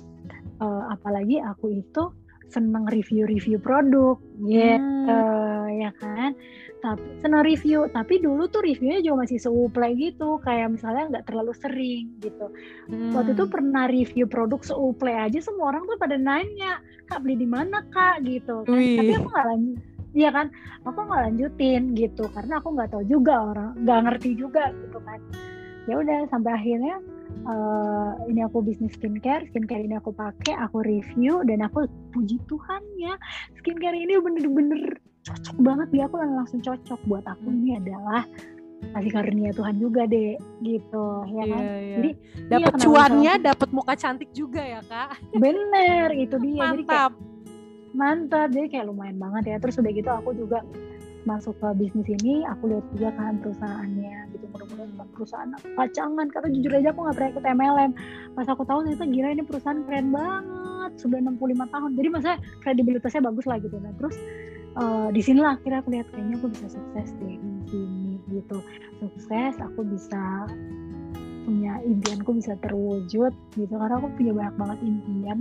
eh, apalagi aku itu seneng review-review produk, ya, Hmm. ya kan. Tapi seneng review, tapi dulu tuh reviewnya juga masih seuplai gitu, kayak misalnya nggak terlalu sering gitu waktu itu Hmm. pernah review produk seuple aja semua orang tuh pada nanya kak beli di mana kak gitu kan Wih. tapi aku nggak lanjut Iya kan, aku nggak lanjutin gitu karena aku nggak tahu juga orang, nggak ngerti juga gitu kan. Ya udah sampai akhirnya eh, ini aku bisnis skincare, skincare ini aku pakai, aku review dan aku puji Tuhan ya skincare ini bener-bener cocok banget dia aku langsung cocok buat aku ini adalah kasih karunia Tuhan juga deh gitu ya kan. Iya, iya. Jadi dapat kenapa cuannya, dapat muka cantik juga ya kak. Bener, itu dia. Jadi kayak Mantap. mantap. Jadi kayak lumayan banget ya. Terus udah gitu aku juga masuk ke bisnis ini, aku lihat juga kan perusahaannya gitu. Mudah-mudahan perusahaan pacangan. Karena jujur aja aku nggak pernah ikut MLM. Pas aku tahu ternyata gila ini perusahaan keren banget. Sudah 65 tahun. Jadi maksudnya kredibilitasnya bagus lah gitu. Nah terus eh, di sinilah akhirnya aku lihat kayaknya aku bisa sukses deh di sini gitu. Sukses, aku bisa punya impianku bisa terwujud gitu karena aku punya banyak banget impian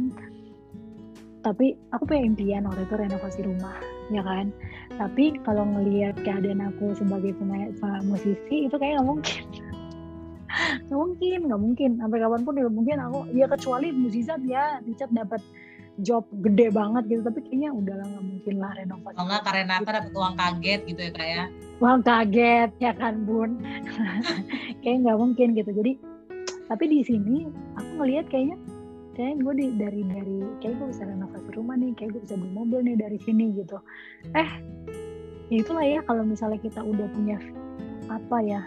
tapi aku punya impian waktu itu renovasi rumah ya kan tapi kalau ngelihat keadaan aku sebagai pemain musisi itu kayak nggak mungkin. <laughs> Nggak mungkin nggak mungkin. Sampai kapan pun nggak mungkin aku ya kecuali musisat ya Richard dapat job gede banget gitu. Tapi kayaknya udahlah nggak mungkin lah renovasi. Kalau nggak karena Renata dapat uang kaget gitu ya kak ya. Wah kaget ya kan bun? <laughs> Kayak nggak mungkin gitu. Jadi tapi di sini aku ngelihat kayaknya kayak gue di, dari dari kayak gue bisa renovasi rumah nih kayak gue bisa beli mobil nih dari sini gitu. Eh ya itulah ya kalau misalnya kita udah punya apa ya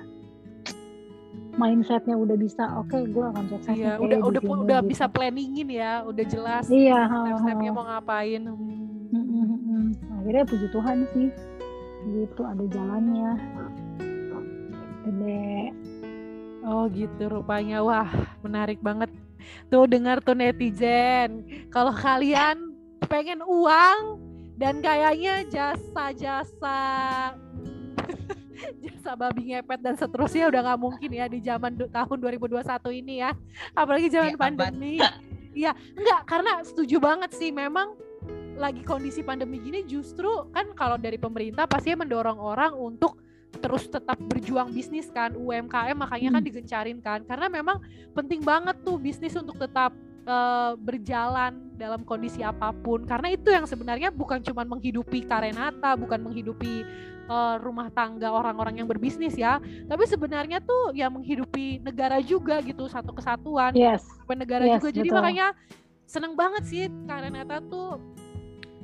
mindsetnya udah bisa oke okay, gue akan sukses iya udah udah sini, udah gitu. bisa planningin ya udah jelas iya step-stepnya mau ngapain. Akhirnya puji Tuhan sih gitu ada jalannya. Gede. Oh gitu rupanya wah menarik banget tuh dengar tuh netizen. Kalau kalian pengen uang dan kayaknya jasa-jasa <laughs> jasa babi ngepet dan seterusnya udah nggak mungkin ya di zaman tahun 2021 ini ya. Apalagi zaman ya, pandemi. <laughs> Iya, enggak karena setuju banget sih. Memang lagi kondisi pandemi gini justru kan kalau dari pemerintah pasti mendorong orang untuk terus tetap berjuang bisnis kan UMKM makanya kan hmm. digencarin kan karena memang penting banget tuh bisnis untuk tetap uh, berjalan dalam kondisi apa pun karena itu yang sebenarnya bukan cuma menghidupi Karenata bukan menghidupi uh, rumah tangga orang-orang yang berbisnis ya tapi sebenarnya tuh ya menghidupi negara juga gitu satu kesatuan yes. negara yes, juga jadi betul. makanya seneng banget sih Karenata tuh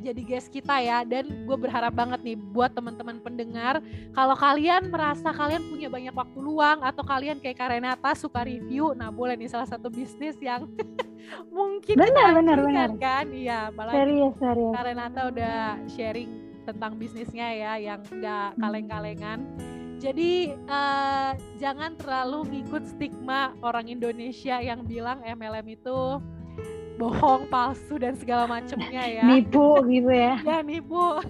jadi guest kita ya. Dan gue berharap banget nih buat teman-teman pendengar kalau kalian merasa kalian punya banyak waktu luang atau kalian kayak Karenata suka review nah boleh nih salah satu bisnis yang <laughs> mungkin benar benar benar. kan? Iya malah serius serius. Karenata udah sharing tentang bisnisnya ya yang enggak hmm. kaleng-kalengan. Jadi uh, jangan terlalu ngikut stigma orang Indonesia yang bilang MLM itu bohong, palsu dan segala macamnya ya. Nipu gitu ya. <laughs> ya nipu.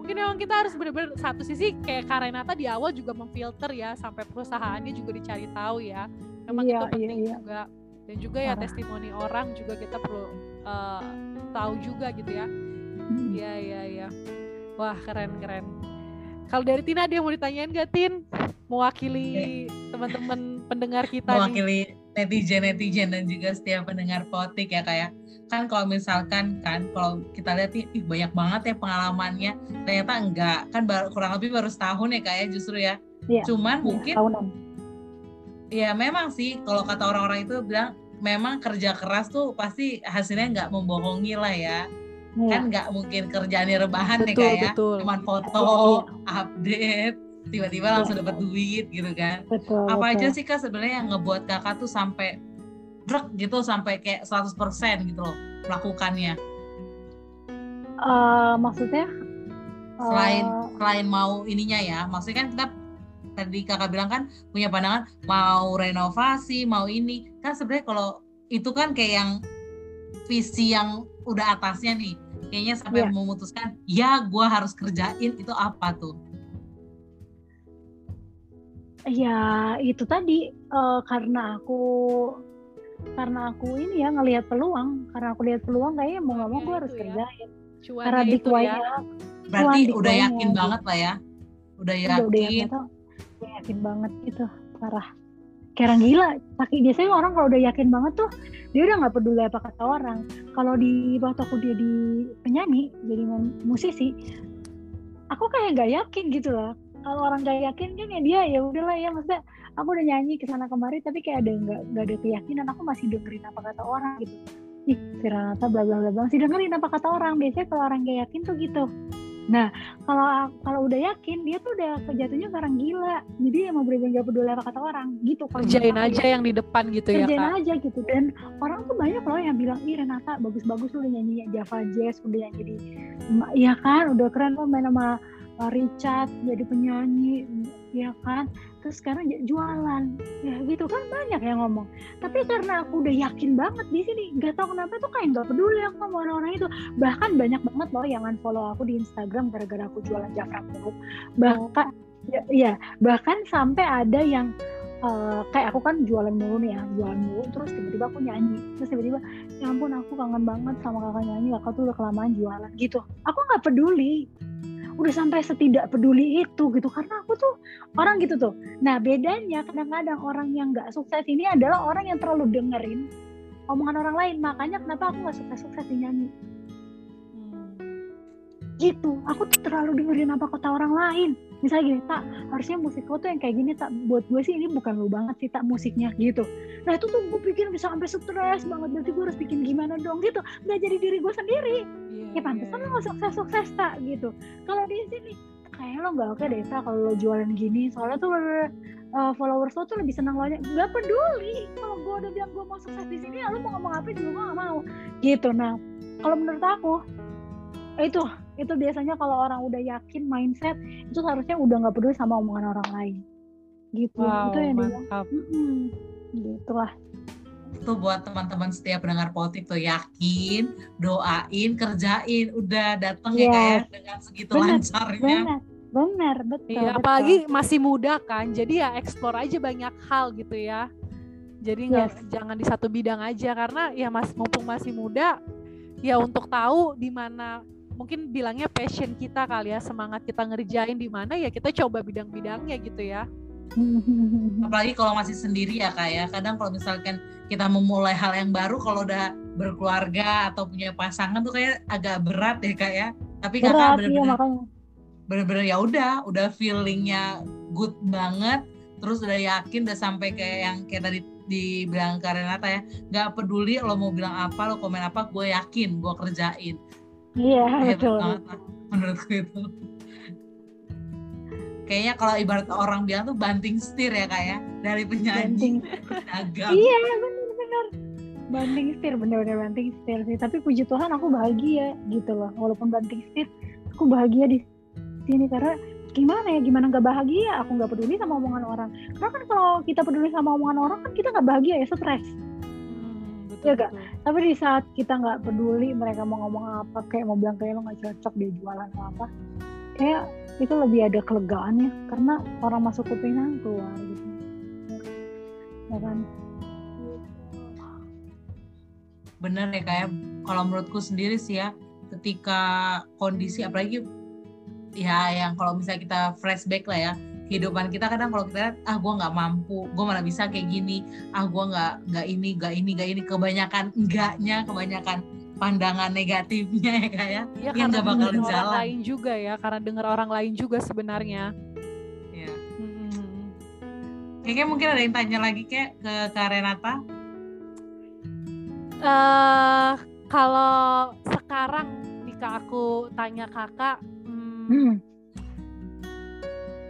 Mungkin memang kita harus benar-benar satu sisi kayak Karenata di awal juga memfilter ya sampai perusahaannya juga dicari tahu ya. Memang iya, itu iya, penting iya, iya. juga. Dan juga ya testimoni orang juga kita perlu uh, tahu juga gitu ya. Hmm. Iya hmm. iya iya. Wah keren keren. Kalau dari Tina dia mau ditanyain gak Tin? Mewakili teman-teman pendengar kita Mewakili nih netizen-netizen dan juga setiap pendengar potik ya kayak ya. kan kalau misalkan kan kalau kita lihat ih banyak banget ya pengalamannya ternyata enggak kan baru, kurang lebih baru setahun ya kayak ya, justru ya, ya cuman ya, mungkin tahunan. ya memang sih kalau kata orang-orang itu bilang memang kerja keras tuh pasti hasilnya nggak membohongi lah ya ya. kan nggak mungkin kerjaannya rebahan betul, ya kayak ya cuman foto ya. update tiba-tiba iya. langsung dapat duit gitu kan. Betul, apa betul. aja sih kak sebenarnya yang ngebuat kakak tuh sampai drug gitu sampai kayak 100% gitu loh melakukannya? Uh, maksudnya? Selain uh, selain mau ininya ya maksudnya kan kita tadi kakak bilang kan punya pandangan mau renovasi mau ini. Kan sebenarnya kalau itu kan kayak yang visi yang udah atasnya nih. Kayaknya sampai yeah. memutuskan ya gue harus kerjain itu apa tuh Ya itu tadi uh, karena aku karena aku ini ya ngelihat peluang karena aku lihat peluang kayaknya mau nggak mau gue harus ya. kerjain. Cuannya karena dikuanya ya. berarti udah yakin gitu. banget lah ya? Udah yakin udah, yakin, udah yakin banget gitu. Parah. Kayak orang gila. Tapi biasanya orang kalau udah yakin banget tuh dia udah nggak peduli apa kata orang. Kalau di waktu aku dia di penyanyi jadi musisi aku kayak nggak yakin gitu loh kalau orang gak yakin kan ya dia ya udahlah ya. Maksudnya aku udah nyanyi ke sana kemari tapi kayak ada nggak nggak ada keyakinan aku masih dengerin apa kata orang gitu. Ih Firanata bla bla bla masih dengerin apa kata orang. Biasanya kalau orang gak yakin tuh gitu. Nah kalau kalau udah yakin dia tuh udah kejatuhnya orang gila. Jadi emang bener gak peduli apa kata orang gitu. Kerjain aja ya. yang di depan gitu kerjain ya kerjain aja gitu. Dan orang tuh banyak loh yang bilang ih Renata bagus-bagus lu udah nyanyi Java Jazz udah nyanyi di ya kan udah keren lo main sama Richard jadi penyanyi ya kan? Terus sekarang jualan. Ya gitu kan banyak yang ngomong. Tapi karena aku udah yakin banget di sini nggak tahu kenapa tuh kayak nggak peduli aku sama orang-orang itu. Bahkan banyak banget loh yang unfollow aku di Instagram gara-gara aku jualan Jafra mulu bahkan ya, ya bahkan sampai ada yang uh, kayak aku kan jualan mulu nih ya jualan mulu terus tiba-tiba aku nyanyi. Terus tiba-tiba ya ampun aku kangen banget sama kakak nyanyi kakak tuh udah kelamaan jualan gitu. Aku nggak peduli udah sampai setidak peduli itu gitu. Karena aku tuh orang gitu tuh. Nah bedanya kadang-kadang orang yang nggak sukses ini adalah orang yang terlalu dengerin omongan orang lain. Makanya kenapa aku nggak sukses-sukses di nyanyi gitu. Aku tuh terlalu dengerin apa kata orang lain. Misalnya gini tak harusnya musik lo tuh yang kayak gini tak buat gue sih ini bukan lo banget sih tak musiknya gitu. Nah itu tuh gue pikir bisa sampai stres banget. Berarti gue harus bikin gimana dong gitu. Nggak jadi diri gue sendiri. Yeah, ya pantesan yeah, lo nggak sukses sukses tak gitu. Kalau di sini kayak lo nggak oke deh tak kalau lo jualan gini. Soalnya tuh uh, followers lo tuh lebih senang lo nggak peduli. Kalau gue udah bilang gue mau sukses di sini ya lo mau ngomong apa juga gue gak mau gitu. Nah kalau menurut aku itu. Itu biasanya kalau orang udah yakin mindset itu seharusnya udah nggak peduli sama omongan orang lain. Gitu. Wow, itu yang mantap. dia mm gitu lah itu buat teman-teman setiap pendengar politik tuh yakin doain kerjain. Udah datang yes. ya kayak dengan segitu bener, lancarnya. bener. Benar betul iya, betul. apalagi masih muda kan jadi ya eksplor aja banyak hal gitu ya. Jadi nggak yes. jangan di satu bidang aja karena ya mas mumpung masih muda ya untuk tahu di mana mungkin bilangnya passion kita kali ya semangat kita ngerjain di mana ya kita coba bidang-bidangnya gitu ya. <laughs> Apalagi kalau masih sendiri ya kak ya. Kadang kalau misalkan kita memulai hal yang baru kalau udah berkeluarga atau punya pasangan tuh kayak agak berat ya kak ya. Tapi kakak benar-benar iya, bener-bener ya udah udah feelingnya good banget terus udah yakin udah sampai kayak yang kayak tadi dibilang Karenata ya nggak peduli lo mau bilang apa lo komen apa gue yakin gue kerjain iya <laughs> betul. menurutku itu. Kayaknya kalau ibarat orang bilang tuh banting setir ya kayak ya. dari penyanyi. Dagang iya benar-benar. Banting setir benar-benar banting setir sih. Tapi puji Tuhan aku bahagia gitu loh. Walaupun banting setir aku bahagia di sini. Karena gimana ya gimana nggak bahagia? Aku nggak peduli sama omongan orang. Karena kan kalau kita peduli sama omongan orang kan kita nggak bahagia ya stres ya gak tapi di saat kita nggak peduli mereka mau ngomong apa kayak mau bilang kayak lo nggak cocok dia jualan apa kayak itu lebih ada kelegaannya karena orang masuk kuping keluar gitu. Ya kan? Bener ya kayak kalau menurutku sendiri sih ya ketika kondisi apalagi ya yang kalau misalnya kita flashback lah ya kehidupan kita kadang kalau kita lihat ah gue nggak mampu gue malah bisa kayak gini. Ah gue nggak nggak ini nggak ini nggak ini. Kebanyakan enggaknya kebanyakan pandangan negatifnya <laughs> ya kayak ya, yang nggak bakal jalan orang lain juga ya karena dengar orang lain juga sebenarnya. Ya hmm. kayaknya mungkin ada yang tanya lagi kayak ke Kak Renata. Uh, kalau sekarang jika aku tanya kakak Hmm.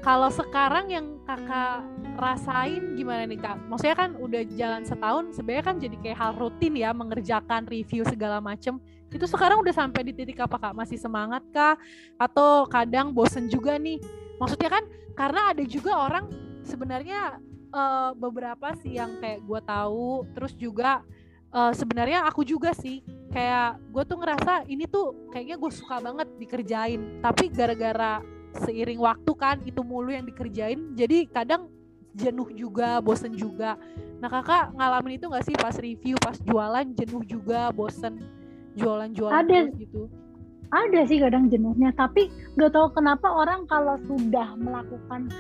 Kalau sekarang yang kakak rasain gimana nih kak? Maksudnya kan udah jalan setahun, sebenarnya kan jadi kayak hal rutin ya mengerjakan review segala macem. Itu sekarang udah sampai di titik apa kak? Masih semangat kak? Atau kadang bosen juga nih? Maksudnya kan karena ada juga orang sebenarnya uh, beberapa sih yang kayak gue tahu, terus juga uh, sebenarnya aku juga sih kayak gue tuh ngerasa ini tuh kayaknya gue suka banget dikerjain tapi gara-gara seiring waktu kan itu mulu yang dikerjain. Jadi kadang jenuh juga bosen juga. Nah kakak ngalamin itu gak sih pas review pas jualan jenuh juga bosen jualan-jualan ada. gitu? Ada sih kadang jenuhnya tapi gak tahu kenapa orang kalau sudah melakukan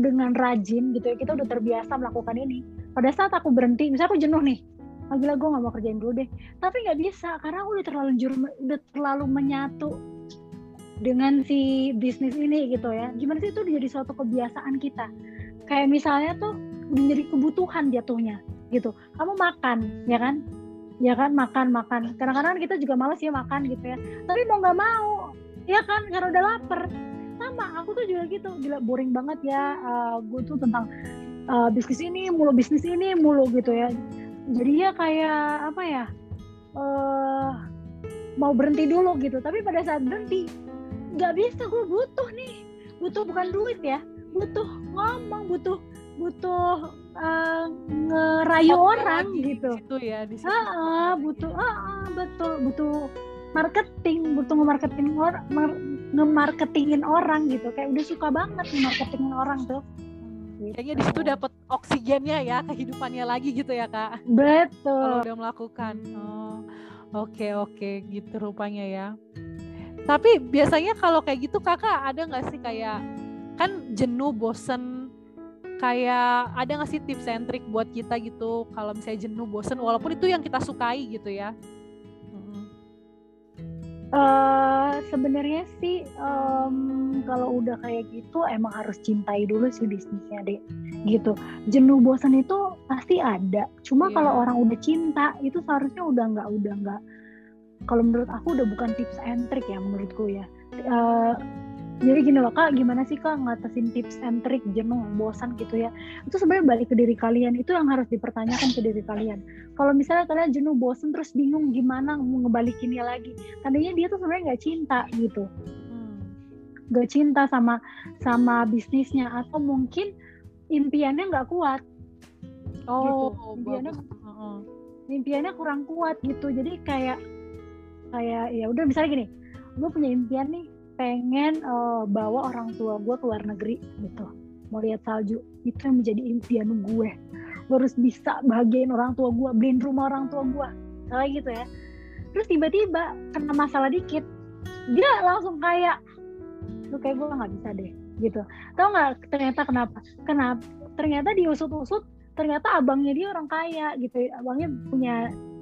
dengan rajin gitu ya kita udah terbiasa melakukan ini. Pada saat aku berhenti misalnya aku jenuh nih oh gila gue gak mau kerjain dulu deh. Tapi nggak bisa karena aku udah terlalu jur udah terlalu menyatu dengan si bisnis ini gitu ya. Gimana sih itu jadi suatu kebiasaan kita? Kayak misalnya tuh menjadi kebutuhan jatuhnya gitu. Kamu makan ya kan? Ya kan makan makan. Kadang-kadang kita juga males ya makan gitu ya. Tapi mau nggak mau ya kan? Karena udah lapar. Sama aku tuh juga gitu. Gila boring banget ya uh, gue tuh tentang uh, bisnis ini mulu bisnis ini mulu gitu ya. Jadi ya kayak apa ya uh, mau berhenti dulu gitu. Tapi pada saat berhenti nggak bisa gue butuh nih butuh bukan duit ya butuh ngomong butuh butuh uh, ngerayu Oke, orang gitu itu ya di situ. Ah, butuh ah, ah, betul butuh marketing butuh nge-marketing orang nge-marketingin orang gitu kayak udah suka banget nge-marketingin orang tuh Gitu. Kayaknya di situ dapat oksigennya ya kehidupannya lagi gitu ya kak. Betul. Kalau udah melakukan. Oh, oke okay, oke okay. gitu rupanya ya. Tapi biasanya kalau kayak gitu kakak ada nggak sih kayak kan jenuh, bosen, kayak ada nggak sih tips and trick buat kita gitu kalau misalnya jenuh, bosen, walaupun itu yang kita sukai gitu ya? Uh, sebenarnya sih um, kalau udah kayak gitu emang harus cintai dulu sih bisnisnya deh gitu jenuh bosan itu pasti ada cuma yeah. kalau orang udah cinta itu seharusnya udah nggak udah nggak kalau menurut aku udah bukan tips and trick ya menurutku ya. Uh, jadi gini loh kak gimana sih kak ngatasin tips and trick jenuh bosan gitu ya? Itu sebenarnya balik ke diri kalian itu yang harus dipertanyakan ke diri kalian. Kalau misalnya kalian jenuh bosan terus bingung gimana mau ngebalikinnya lagi tadinya dia tuh sebenarnya nggak cinta gitu. Hmm. nggak cinta sama sama bisnisnya atau mungkin impiannya nggak kuat. Oh gitu. impiannya impiannya kurang kuat gitu. Jadi kayak kayak ya udah misalnya gini gue punya impian nih pengen uh, bawa orang tua gue ke luar negeri gitu. Mau lihat salju itu yang menjadi impian gue. Gue harus bisa bahagiain orang tua gue beliin rumah orang tua gue kayak gitu ya. Terus tiba-tiba kena masalah dikit dia langsung kayak lu kayak gue nggak bisa deh gitu. Tau nggak ternyata kenapa? Kenapa ternyata diusut-usut ternyata abangnya dia orang kaya gitu. Abangnya punya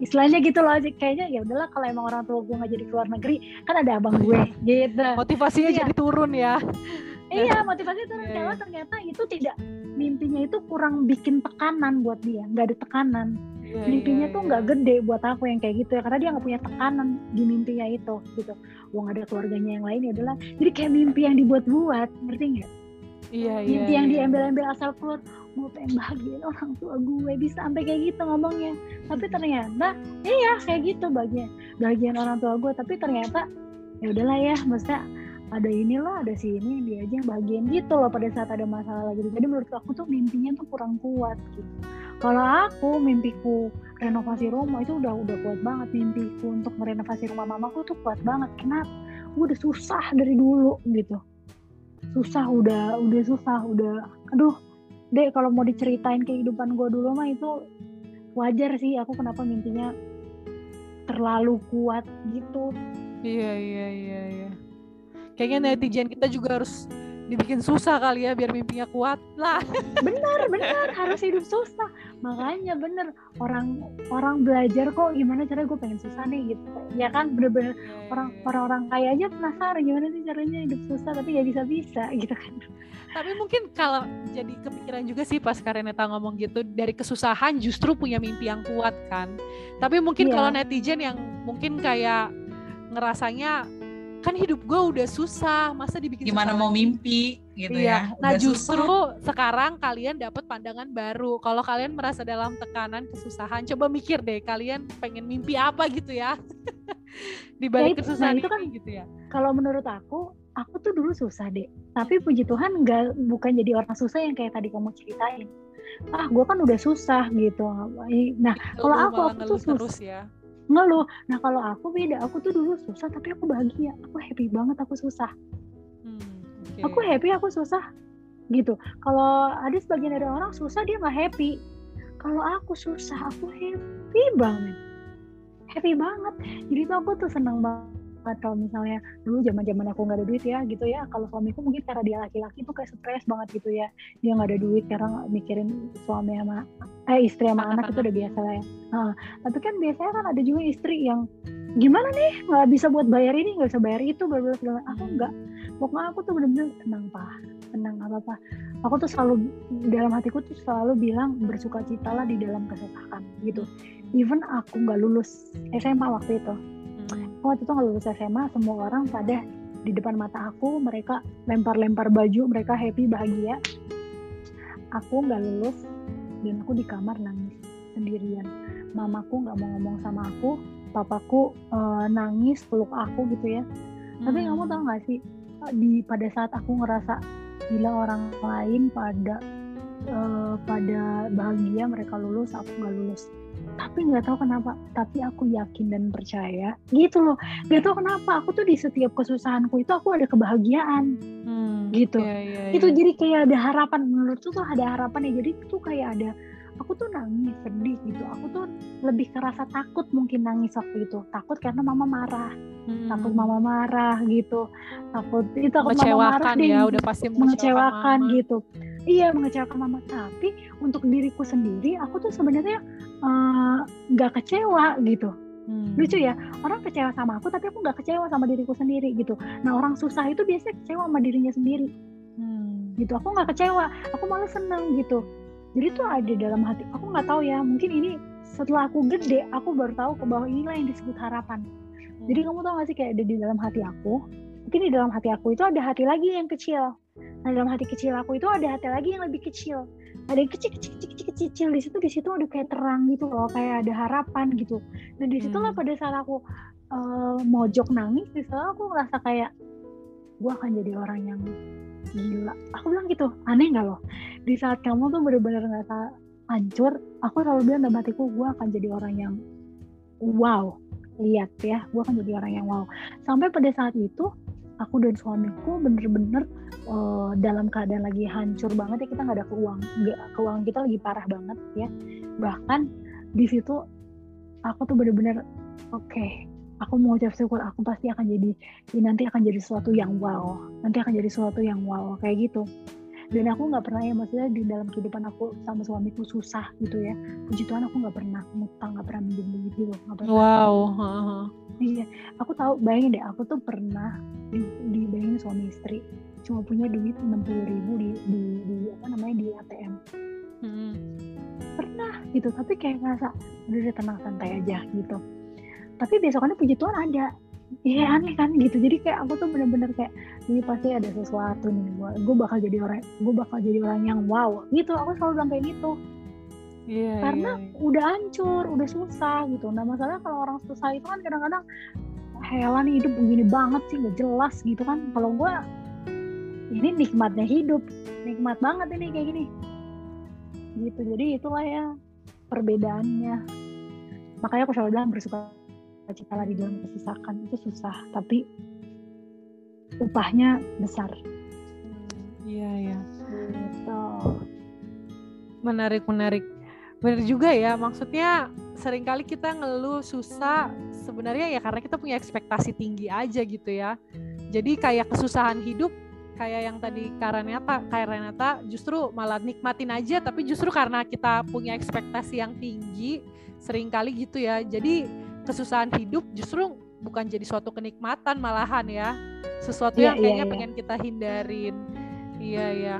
istilahnya gitu loh. Kayaknya ya udahlah kalau emang orang tua gue nggak jadi keluar negeri kan ada abang gue <laughs> gitu. Motivasinya iya. jadi turun ya. Iya motivasinya turun. Yeah. karena ternyata itu tidak mimpinya itu kurang bikin tekanan buat dia. Nggak ada tekanan. Yeah, mimpinya yeah, tuh nggak yeah. gede buat aku yang kayak gitu ya. Karena dia nggak punya tekanan di mimpinya itu gitu. Uang ada keluarganya yang lain ya adalah jadi kayak mimpi yang dibuat-buat ngerti nggak? Iya, iya. Mimpi yang iya. diambil-ambil asal keluar mau pengen bahagiain orang tua gue bisa sampai kayak gitu ngomongnya. Tapi ternyata iya kayak gitu bagian bagian orang tua gue. Tapi ternyata ya udahlah ya, maksudnya ada inilah ada sini dia aja yang bagian gitu loh pada saat ada masalah gitu. Jadi menurut aku tuh mimpinya tuh kurang kuat gitu. Kalau aku mimpiku renovasi rumah itu udah udah kuat banget mimpiku untuk merenovasi rumah mamaku tuh kuat banget. Kenapa? Gue udah susah dari dulu gitu susah udah udah susah udah aduh deh kalau mau diceritain kehidupan gue dulu mah itu wajar sih. Aku kenapa mimpinya terlalu kuat gitu. Iya iya iya iya. Kayaknya netizen kita juga harus dibikin susah kali ya biar mimpinya kuat. Lah. Benar benar. Harus hidup susah. Makanya bener orang orang belajar kok gimana caranya gue pengen susah nih gitu. Ya kan bener-bener iya, orang iya. orang-orang kaya aja penasaran gimana sih caranya hidup susah tapi gak bisa bisa gitu kan. Tapi mungkin kalau jadi kepikiran juga sih pas Kareneta ngomong gitu dari kesusahan justru punya mimpi yang kuat kan. Tapi mungkin yeah. kalau netizen yang mungkin kayak ngerasanya kan hidup gue udah susah masa dibikin gimana mau mimpi gitu iya. ya? Nah justru susah. sekarang kalian dapat pandangan baru. Kalau kalian merasa dalam tekanan kesusahan coba mikir deh kalian pengen mimpi apa gitu ya? <laughs> Di balik ya, kesusahan nah, itu kan gitu ya. kalau menurut aku aku tuh dulu susah deh. Tapi puji Tuhan nggak bukan jadi orang susah yang kayak tadi kamu ceritain. Ah gue kan udah susah gitu. Nah kalau aku aku tuh susah terus ya ngeluh. Nah kalau aku beda. Aku tuh dulu susah tapi aku bahagia. Aku happy banget aku susah. Hmm, okay. aku happy aku susah. Gitu. Kalau ada sebagian dari orang susah dia nggak happy. Kalau aku susah aku happy banget. Happy banget. Jadi tuh aku tuh senang banget atau misalnya dulu zaman zaman aku nggak ada duit ya gitu ya. Kalau suamiku mungkin karena dia laki-laki tuh kayak stres banget gitu ya. Dia nggak ada duit karena mikirin suami sama eh istri sama anak itu udah biasa lah ya. Nah, tapi kan biasanya kan ada juga istri yang gimana nih? Nggak bisa buat bayar ini nggak bisa bayar itu berbeda segala aku nggak. Pokoknya aku tuh bener-bener tenang pak. Tenang apa apa aku tuh selalu dalam hatiku tuh selalu bilang bersuka cita lah di dalam kesusahan gitu. Even aku nggak lulus SMA waktu itu waktu itu nggak lulus SMA semua orang pada di depan mata aku mereka lempar-lempar baju mereka happy bahagia. Aku nggak lulus dan aku di kamar nangis sendirian. Mamaku nggak mau ngomong sama aku papaku uh, nangis peluk aku gitu ya. Hmm. tapi kamu tau gak sih di pada saat aku ngerasa gila orang lain pada uh, pada bahagia mereka lulus aku nggak lulus tapi nggak tahu kenapa tapi aku yakin dan percaya gitu loh. Nggak tahu kenapa aku tuh di setiap kesusahanku itu aku ada kebahagiaan. Hmm, gitu. yeah, yeah, yeah. itu jadi kayak ada harapan menurut tuh tuh ada harapan ya jadi tuh kayak ada aku tuh nangis sedih gitu. Aku tuh lebih kerasa takut mungkin nangis waktu itu. Takut karena mama marah. Hmm. takut mama marah gitu. Takut itu takut mama marah ya udah pasti mengecewakan, mengecewakan gitu iya mengecewakan mama tapi untuk diriku sendiri aku tuh sebenarnya eh, nggak uh, kecewa gitu hmm. lucu ya orang kecewa sama aku tapi aku nggak kecewa sama diriku sendiri gitu nah orang susah itu biasanya kecewa sama dirinya sendiri hmm. gitu aku nggak kecewa aku malah seneng gitu jadi tuh ada dalam hati aku nggak tahu ya mungkin ini setelah aku gede aku baru tahu ke bawah inilah yang disebut harapan hmm. jadi kamu tahu gak sih kayak ada di dalam hati aku mungkin di dalam hati aku itu ada hati lagi yang kecil. Nah dalam hati kecil aku itu ada hati lagi yang lebih kecil. Ada yang kecil kecil kecil kecil kecil di situ di situ ada kayak terang gitu loh kayak ada harapan gitu. Dan di situlah hmm. pada saat aku uh, mojok nangis di aku ngerasa kayak gue akan jadi orang yang gila. Aku bilang gitu aneh nggak loh? Di saat kamu tuh bener-bener ngerasa hancur aku selalu bilang dalam hatiku gue akan jadi orang yang wow lihat ya gue akan jadi orang yang wow sampai pada saat itu aku dan suamiku bener-bener uh, dalam keadaan lagi hancur banget ya kita nggak ada keuang nggak keuangan kita lagi parah banget ya. Bahkan di situ aku tuh bener-bener oke okay, aku mau ucap syukur aku pasti akan jadi nanti akan jadi sesuatu yang wow nanti akan jadi sesuatu yang wow kayak gitu dan aku nggak pernah ya maksudnya di dalam kehidupan aku sama suamiku susah gitu ya. Puji Tuhan aku nggak pernah ngutang nggak pernah minjem duit gitu gak pernah. Wow iya aku tahu bayangin deh aku tuh pernah di, di bayangin suami istri cuma punya duit enam puluh ribu di, di, di apa namanya di ATM hmm. pernah gitu tapi kayak ngerasa udah tenang santai aja gitu. Tapi besokannya puji Tuhan ada Iya aneh kan gitu. Jadi kayak aku tuh bener-bener kayak ini pasti ada sesuatu nih gue gue bakal jadi orang gue bakal jadi orang yang wow gitu. Aku selalu bilang kayak gitu. Yeah, karena yeah, yeah. udah hancur udah susah gitu. Nah masalah kalau orang susah itu kan kadang-kadang hewan hidup begini banget sih gak jelas gitu kan. Kalau gue ini nikmatnya hidup nikmat banget ini kayak gini. Gitu. Jadi itulah ya perbedaannya. Makanya aku selalu bilang bersuka cita di dalam kesusahan itu susah tapi upahnya besar. Iya ya gitu. menarik menarik benar juga ya maksudnya sering kali kita ngeluh susah sebenarnya ya karena kita punya ekspektasi tinggi aja gitu ya. Jadi kayak kesusahan hidup kayak yang tadi kayak Renata justru malah nikmatin aja tapi justru karena kita punya ekspektasi yang tinggi sering kali gitu ya. Jadi kesusahan hidup justru bukan jadi suatu kenikmatan malahan ya. Sesuatu yeah, yang kayaknya yeah, yeah. pengen kita hindarin. Iya ya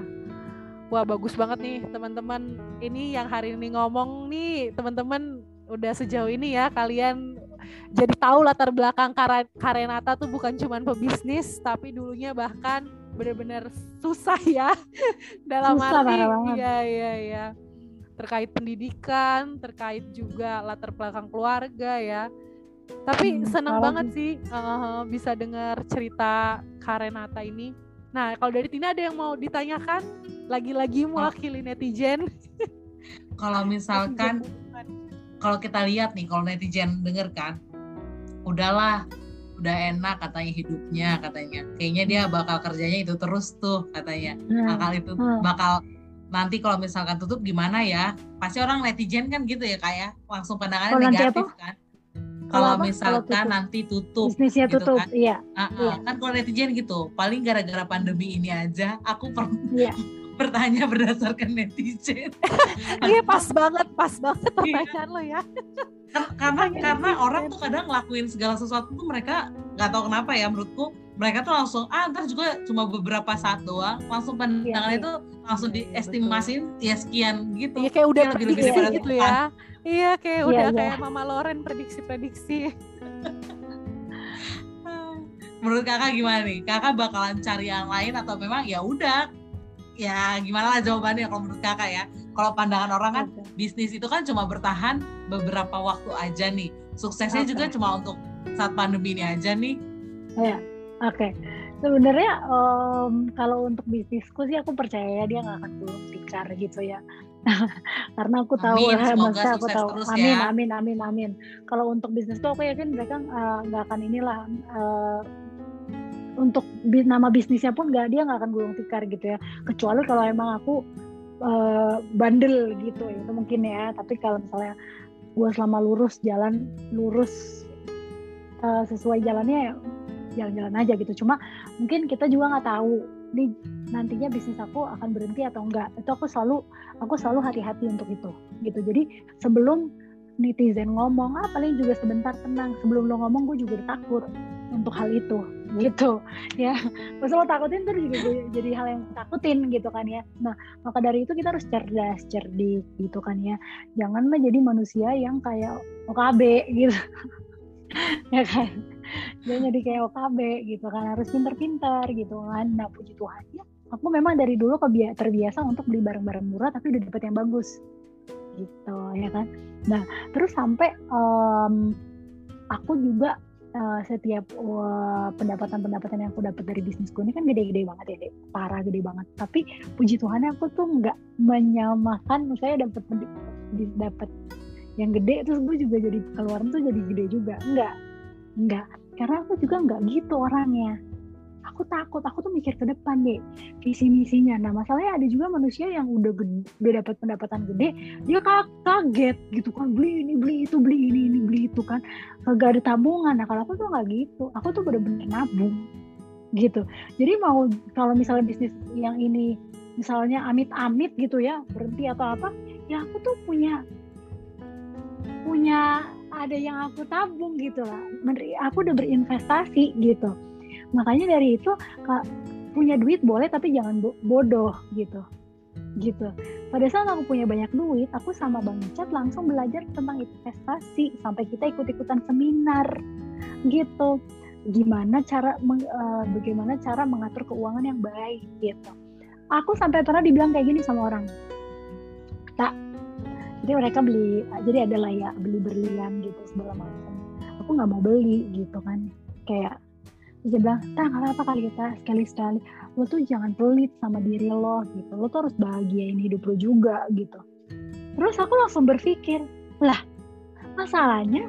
wah bagus banget nih teman-teman. Ini yang hari ini ngomong nih teman-teman udah sejauh ini ya kalian jadi tahu latar belakang Karenata tuh bukan cuman pebisnis tapi dulunya bahkan benar-benar susah ya. <laughs> Dalam susah, arti iya iya iya terkait pendidikan, terkait juga latar belakang keluarga ya. Tapi hmm, senang banget sih uh, bisa dengar cerita Karenata ini. Nah, kalau dari Tina ada yang mau ditanyakan? Lagi-lagi mewakili netizen. <laughs> kalau misalkan <laughs> kalau kita lihat nih kalau netizen denger kan, udahlah udah enak katanya hidupnya katanya kayaknya dia bakal kerjanya itu terus tuh katanya hmm. akal itu hmm. bakal nanti kalau misalkan tutup gimana ya pasti orang netizen kan gitu ya kayak langsung pandangannya kalo negatif kan kalau misalkan kalau tutup. nanti tutup bisnisnya gitu tutup kan. iya uh -uh. iya kan kalau netizen gitu paling gara-gara pandemi ini aja aku pernah iya. <laughs> bertanya berdasarkan netizen <laughs> iya pas banget pas banget iya. pertanyaan lo ya karena karena orang tuh kadang ngelakuin segala sesuatu tuh mereka nggak tahu kenapa ya menurutku mereka tuh langsung ah ntar juga cuma beberapa saat doang. Langsung pandangan iya, itu langsung iya, diestimasin ya sekian gitu. Iya kayak udah lebih lebih daripada gitu ya. Iya kayak iya, udah iya. kayak Mama Loren prediksi-prediksi. <laughs> Menurut kakak gimana nih? Kakak bakalan cari yang lain atau memang ya udah? Ya gimana lah jawabannya kalau menurut kakak ya? Kalau pandangan orang kan okay. bisnis itu kan cuma bertahan beberapa waktu aja nih. Suksesnya okay. juga cuma untuk saat pandemi ini aja nih. Ya Oke, okay. sebenarnya um, kalau untuk bisnisku sih aku percaya ya dia nggak akan gulung tikar gitu ya. <laughs> Karena aku tahu amin, masa aku tahu. Amin, ya. amin, amin, amin. Kalau untuk bisnis tuh aku yakin mereka eh, nggak uh, akan inilah uh, untuk nama bisnisnya pun nggak dia nggak akan gulung tikar gitu ya. Kecuali kalau emang aku uh, bandel gitu itu mungkin ya. Tapi kalau misalnya gue selama lurus jalan lurus uh, sesuai jalannya jalan-jalan aja gitu. Cuma mungkin kita juga nggak tahu nih nantinya bisnis aku akan berhenti atau enggak. Itu aku selalu aku selalu hati-hati untuk itu gitu. Jadi sebelum netizen ngomong ah paling juga sebentar tenang. Sebelum lo ngomong gue juga takut untuk hal itu gitu. <laughs> Ya pas lo takutin tuh juga jadi hal yang takutin gitu kan ya. Nah maka dari itu kita harus cerdas cerdik gitu kan ya. Jangan menjadi manusia yang kayak OKB gitu. <laughs> Ya kan dia jadi kayak OKB gitu kan harus pinter-pinter gitu kan. Nah puji Tuhan ya aku memang dari dulu terbiasa untuk beli barang-barang murah tapi udah dapet yang bagus. Gitu ya kan? Nah terus sampai um, aku juga uh, setiap uh, pendapatan-pendapatan yang aku dapat dari bisnisku ini kan gede-gede banget ya, parah gede banget. Tapi puji Tuhan aku tuh nggak menyamakan, saya dapat dapat yang gede terus gue juga jadi keluaran tuh jadi gede juga, enggak, enggak. Karena aku juga nggak gitu orangnya. Aku takut aku tuh mikir ke depan deh visi misinya. Nah masalahnya ada juga manusia yang udah gede, udah dapat pendapatan gede dia kaget gitu kan beli ini beli itu beli ini ini beli itu kan. Kagak ada tabungan. Nah kalau aku tuh nggak gitu. Aku tuh bener-bener nabung gitu. Jadi mau kalau misalnya bisnis yang ini misalnya amit-amit gitu ya berhenti atau apa ya aku tuh punya punya ada yang aku tabung gitu lah. Aku udah berinvestasi gitu. Makanya dari itu punya duit boleh tapi jangan bodoh gitu. Gitu. Pada saat aku punya banyak duit aku sama bang Icat langsung belajar tentang investasi sampai kita ikut-ikutan seminar gitu. Gimana cara uh, bagaimana cara mengatur keuangan yang baik gitu. Aku sampai pernah dibilang kayak gini sama orang. Tak jadi mereka beli jadi ada lah ya beli berlian gitu segala macam. Aku nggak mau beli gitu kan. Kayak dia bilang tak nggak apa kali kita sekali sekali lo tuh jangan pelit sama diri lo gitu. Lo tuh harus bahagiain hidup lo juga gitu. Terus aku langsung berpikir lah masalahnya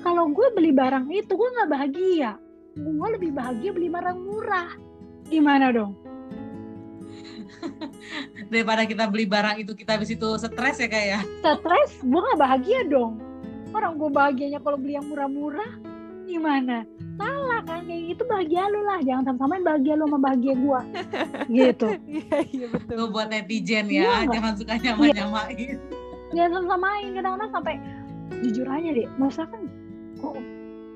kalau gue beli barang itu gue nggak bahagia. Gue lebih bahagia beli barang murah. Gimana dong <laughs> daripada kita beli barang itu kita habis itu stres ya kayak ya? Stres? Gue nggak bahagia dong. Orang gue bahagianya kalau beli yang murah-murah gimana? Salah kan? Kayak gitu bahagia lu lah. Jangan sama-samain bahagia lu sama bahagia gua. <laughs> Gitu. Iya iya betul. Lu buat netizen ya iya, jangan suka nyamain nyamain iya. jangan sama-samain. Kadang-kadang sampai jujur aja deh masa kan kok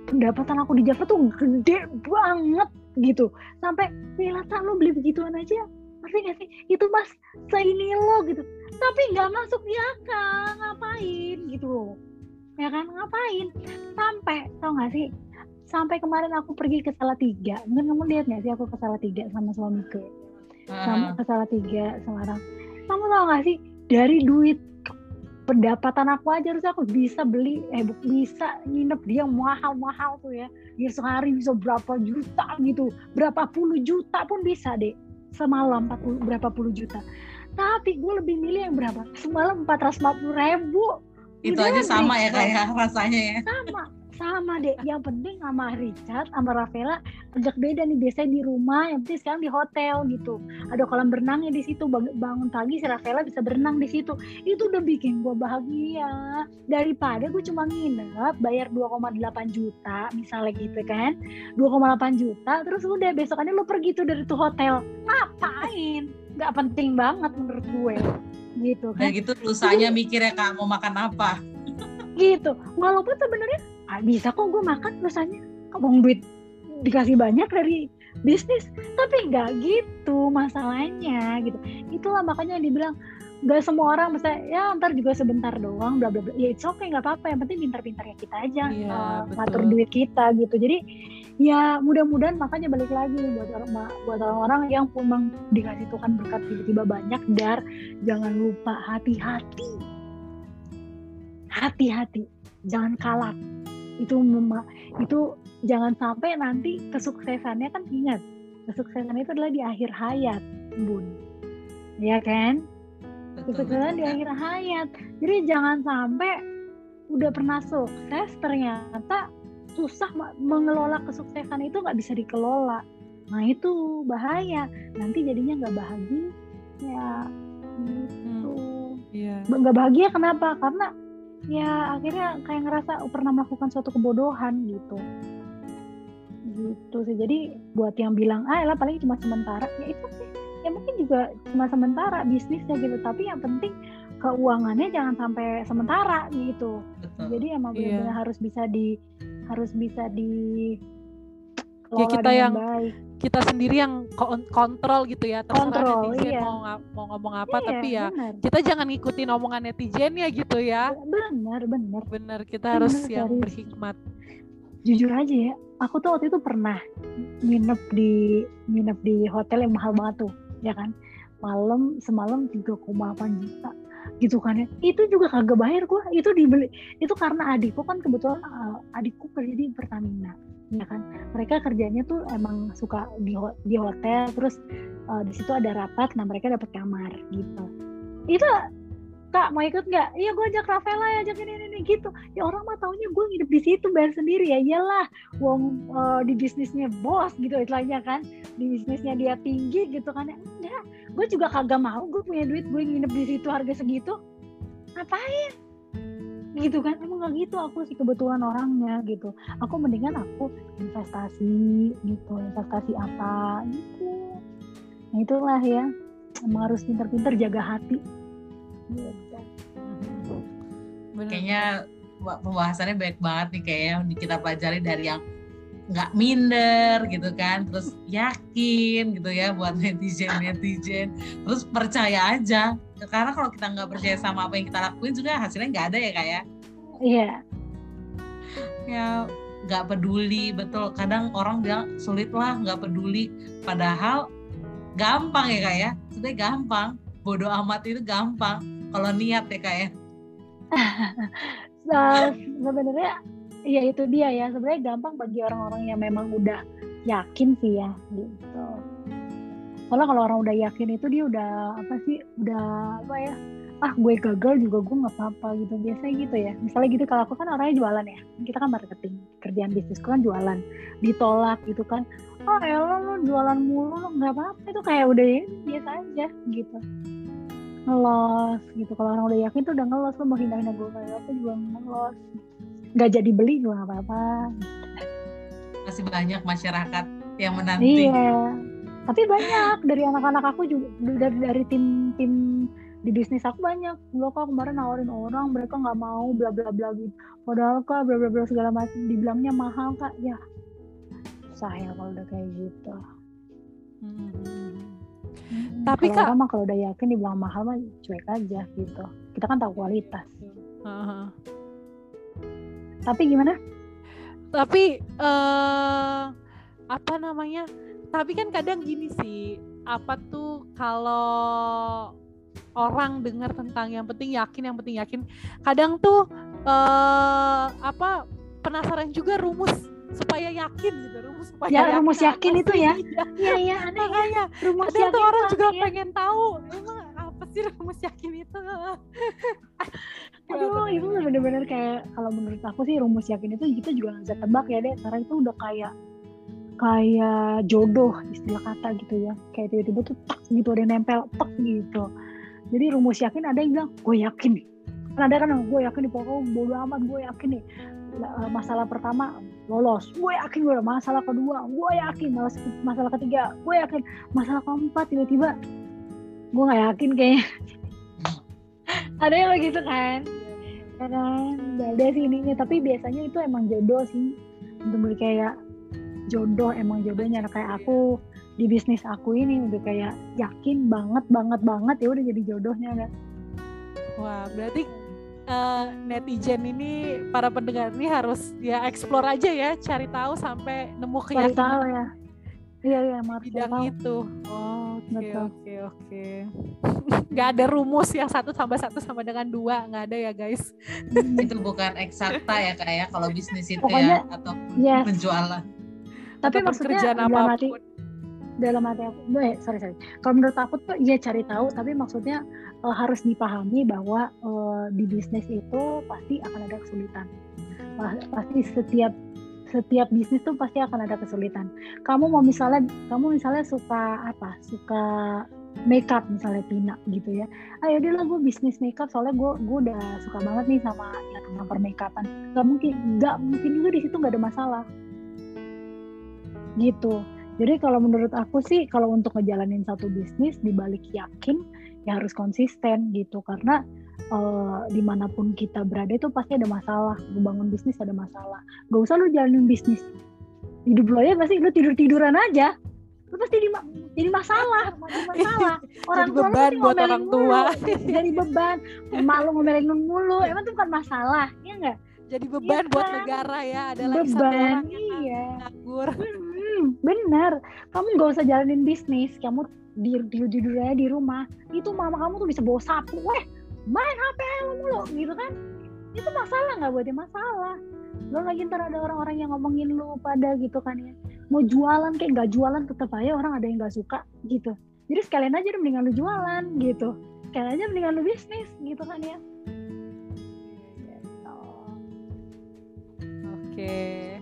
pendapatan aku di Java tuh gede banget gitu. Sampai Milata lu beli begituan aja ngerti gak sih? Itu mas seini lo gitu. Tapi nggak masuk di akal. Ngapain? Gitu loh. Ya kan? Ngapain? Sampai tau gak sih? Sampai kemarin aku pergi ke tiga mungkin kamu lihat nggak sih aku ke tiga sama suamiku sama ke tiga Semarang. Kamu tau gak sih? Dari duit pendapatan aku aja harus aku bisa beli eh bisa nginep. Dia mahal-mahal tuh ya. Dia sehari bisa berapa juta gitu. Berapa puluh juta pun bisa deh semalam 40 berapa puluh juta. Tapi gue lebih milih yang berapa? Semalam 450 ribu. Itu Udah aja sama ya kayak rasanya ya. Sama sama deh yang penting sama Richard sama Rafaela agak beda nih biasanya di rumah yang penting sekarang di hotel gitu. Ada kolam berenangnya di situ bangun pagi si Rafaela bisa berenang di situ. Itu udah bikin gue bahagia. Daripada gue cuma nginep bayar 2,8 juta misalnya gitu kan. 2,8 juta terus udah besokannya lo pergi tuh dari tuh hotel. Ngapain? Nggak penting banget menurut gue. Gitu kan. nah gitu lusanya mikir ya kak mau makan apa? Gitu. Walaupun sebenarnya ah, bisa kok gue makan rasanya ngomong duit dikasih banyak dari bisnis. Tapi nggak gitu masalahnya gitu. Itulah makanya dibilang nggak semua orang bisa ya ntar juga sebentar doang bla bla bla. Ya it's okay nggak apa-apa. Yang penting pintar-pintarnya kita aja uh, ngatur duit kita gitu. Jadi ya mudah-mudahan makanya balik lagi buat orang buat orang-orang yang memang dikasih Tuhan berkat tiba-tiba banyak dar jangan lupa hati-hati. Hati-hati. Jangan kalah itu mema itu jangan sampai nanti kesuksesannya kan ingat kesuksesan itu adalah di akhir hayat bun. Ya kan? Kesuksesan di akhir hayat. Jadi jangan sampai udah pernah sukses ternyata susah mengelola kesuksesan itu nggak bisa dikelola. Nah itu bahaya. Nanti jadinya nggak bahagia. Ya gitu. hmm, yeah. nggak bahagia kenapa? Karena ya akhirnya kayak ngerasa pernah melakukan suatu kebodohan gitu. Gitu sih. Jadi buat yang bilang ah lah paling cuma sementara ya itu sih. Ya mungkin juga cuma sementara bisnisnya gitu tapi yang penting keuangannya jangan sampai sementara gitu. Betul. jadi emang iya. benar-benar harus bisa di harus bisa di ya kita yang baik kita sendiri yang kontrol gitu ya terserah kontrol, netizen iya. mau mau ngomong apa iya, tapi ya bener. kita jangan ngikutin omongan netizen ya gitu ya. Benar benar. Benar kita bener, harus yang dari, berhikmat. Jujur aja ya aku tuh waktu itu pernah nginep di nginep di hotel yang mahal banget tuh ya kan? Malam semalam 3,8 juta gitu kan ya. Itu juga kagak bayar gua. Itu dibeli. Itu karena adikku kan kebetulan uh, adikku kerja di Pertamina ya kan. Mereka kerjanya tuh emang suka di di hotel terus uh, di situ ada rapat nah mereka dapat kamar gitu. Itu kak mau ikut nggak? Iya gue ajak Rafaela ya ajak ini, ini gitu. Ya orang mah taunya gue nginep di situ bayar sendiri. Ya iyalah. Wong uh, di bisnisnya bos gitu istilahnya kan. Di bisnisnya dia tinggi gitu kan. Ya enggak. Gue juga kagak mau gue punya duit gue nginep di situ harga segitu. Ngapain? Gitu kan. Emang gak gitu aku sih kebetulan orangnya gitu. Aku mendingan aku investasi gitu. Investasi apa gitu. Nah itulah ya. Emang harus pinter-pinter jaga hati Gitu. Kayaknya pembahasannya baik banget nih kayaknya kita pelajari dari yang nggak minder gitu kan terus yakin gitu ya buat netizen netizen terus percaya aja karena kalau kita nggak percaya sama apa yang kita lakuin juga hasilnya nggak ada ya kayak ya? iya. Ya nggak peduli betul. Kadang orang bilang sulit lah nggak peduli. Padahal gampang ya kayak ya? Sudah gampang. Bodoh amat itu gampang kalau niat ya kak ya. <laughs> Nah, sebenarnya ya itu dia ya. Sebenarnya gampang bagi orang-orang yang memang udah yakin sih ya gitu. Soalnya kalau orang udah yakin itu dia udah apa sih udah apa ya ah gue gagal juga gue nggak apa-apa gitu. Biasanya gitu ya. Misalnya gitu kalau aku kan orangnya jualan ya. Kita kan marketing kerjaan bisnisku kan jualan. Ditolak gitu kan oh ya lo jualan mulu lo nggak apa-apa. Itu kayak udah ya, biasa aja gitu ngelos gitu. Kalau orang udah yakin tuh udah ngelos lo mau hina-hina gue kayak apa juga ngelos. Nggak jadi beli juga apa-apa. Masih banyak masyarakat yang menanti. Iya. Tapi banyak. Dari anak-anak aku juga dari dari tim tim di bisnis aku banyak. Lo kok kemarin nawarin orang mereka nggak mau bla bla bla gitu. Padahal kak bla bla bla segala macam dibilangnya mahal kak. Ya saya kalau udah kayak gitu. Hmm. Tapi kalau kak, mah kalau udah yakin dibilang mahal mah cuek aja gitu. Kita kan tahu kualitas. Uh-huh. Tapi gimana? Tapi uh, apa namanya? Tapi kan kadang gini sih, apa tuh kalau orang dengar tentang yang penting yakin, yang penting yakin, kadang tuh uh, apa penasaran juga rumus supaya yakin gitu rumus supaya ya yakin rumus yakin itu ya. <laughs> iya iya aneh ya rumus yakin tuh orang juga ya. pengen tahu emang apa sih rumus yakin itu? <laughs> Aduh itu bener-bener kayak kalau menurut aku sih rumus yakin itu kita juga nggak bisa tebak ya deh karena itu udah kayak kayak jodoh istilah kata gitu ya. Kayak tiba-tiba tuh tak gitu ada yang nempel tak gitu. Jadi rumus yakin ada yang bilang gue yakin nih. Kan ada kan gue yakin nih pokoknya bodo amat gue yakin nih masalah pertama lolos. Gue yakin gue masalah kedua gue yakin masalah ketiga gue yakin masalah keempat tiba-tiba gue nggak yakin kayaknya. <laughs> Ada yang begitu kan? Ya kan? Ada sih ininya. Tapi biasanya itu emang jodoh sih. Untuk beli kayak jodoh emang jodohnya. Kayak aku di bisnis aku ini udah kayak yakin banget banget banget ya udah jadi jodohnya kan? Wah berarti uh, netizen ini para pendengar ini harus ya explore aja ya cari tahu sampai nemu keyakinan cari tahu ya. Iya iya bidang tahu. itu. Oke oke oke. <laughs> Nggak ada rumus yang satu tambah satu sama dengan dua nggak ada ya guys. <laughs> Itu bukan eksakta ya kayak ya, kalau bisnis itu Pokoknya, ya atau yes. penjualan. Tapi maksudnya kerjaan apa pun. dalam hati aku, eh, sorry sorry. Kalau menurut aku tuh ya cari tahu, tapi maksudnya uh, harus dipahami bahwa uh, di bisnis itu pasti akan ada kesulitan. Pasti setiap setiap bisnis tuh pasti akan ada kesulitan. Kamu mau misalnya, kamu misalnya suka apa? Suka makeup misalnya Tina gitu ya. Ayo deh lah gue bisnis makeup soalnya gue gue udah suka banget nih sama ya tentang permakeupan. Gak mungkin, gak mungkin juga di situ gak ada masalah. Gitu jadi kalau menurut aku sih kalau untuk ngejalanin satu bisnis dibalik yakin ya harus konsisten gitu karena uh, di mana pun kita berada itu pasti ada masalah. Membangun bisnis ada masalah. Gak usah lu jalanin bisnis. Hidup lo ya pasti lu tidur tiduran aja. Lu pasti di, jadi masalah, jadi masalah. <laughs> Orang jadi beban tua buat orang tua. Mulu, jadi beban. Malu ngomelin mulu. Emang itu bukan masalah, ya enggak? jadi beban buat kan? negara ya ada lagi Beban, orang yang iya. nganggur Hmm, bener. Kamu gak usah jalanin bisnis, kamu di di tidur aja di rumah. Itu mama kamu tuh bisa bawa sapu, weh, main HP lu mulu, gitu kan? Itu masalah nggak buat dia masalah. Lo lagi ntar ada orang-orang yang ngomongin lu pada gitu kan ya. Mau jualan kayak nggak jualan tetap aja orang ada yang nggak suka gitu. Jadi sekalian aja mendingan lu jualan gitu. Sekalian aja mendingan lu bisnis gitu kan ya. Oke,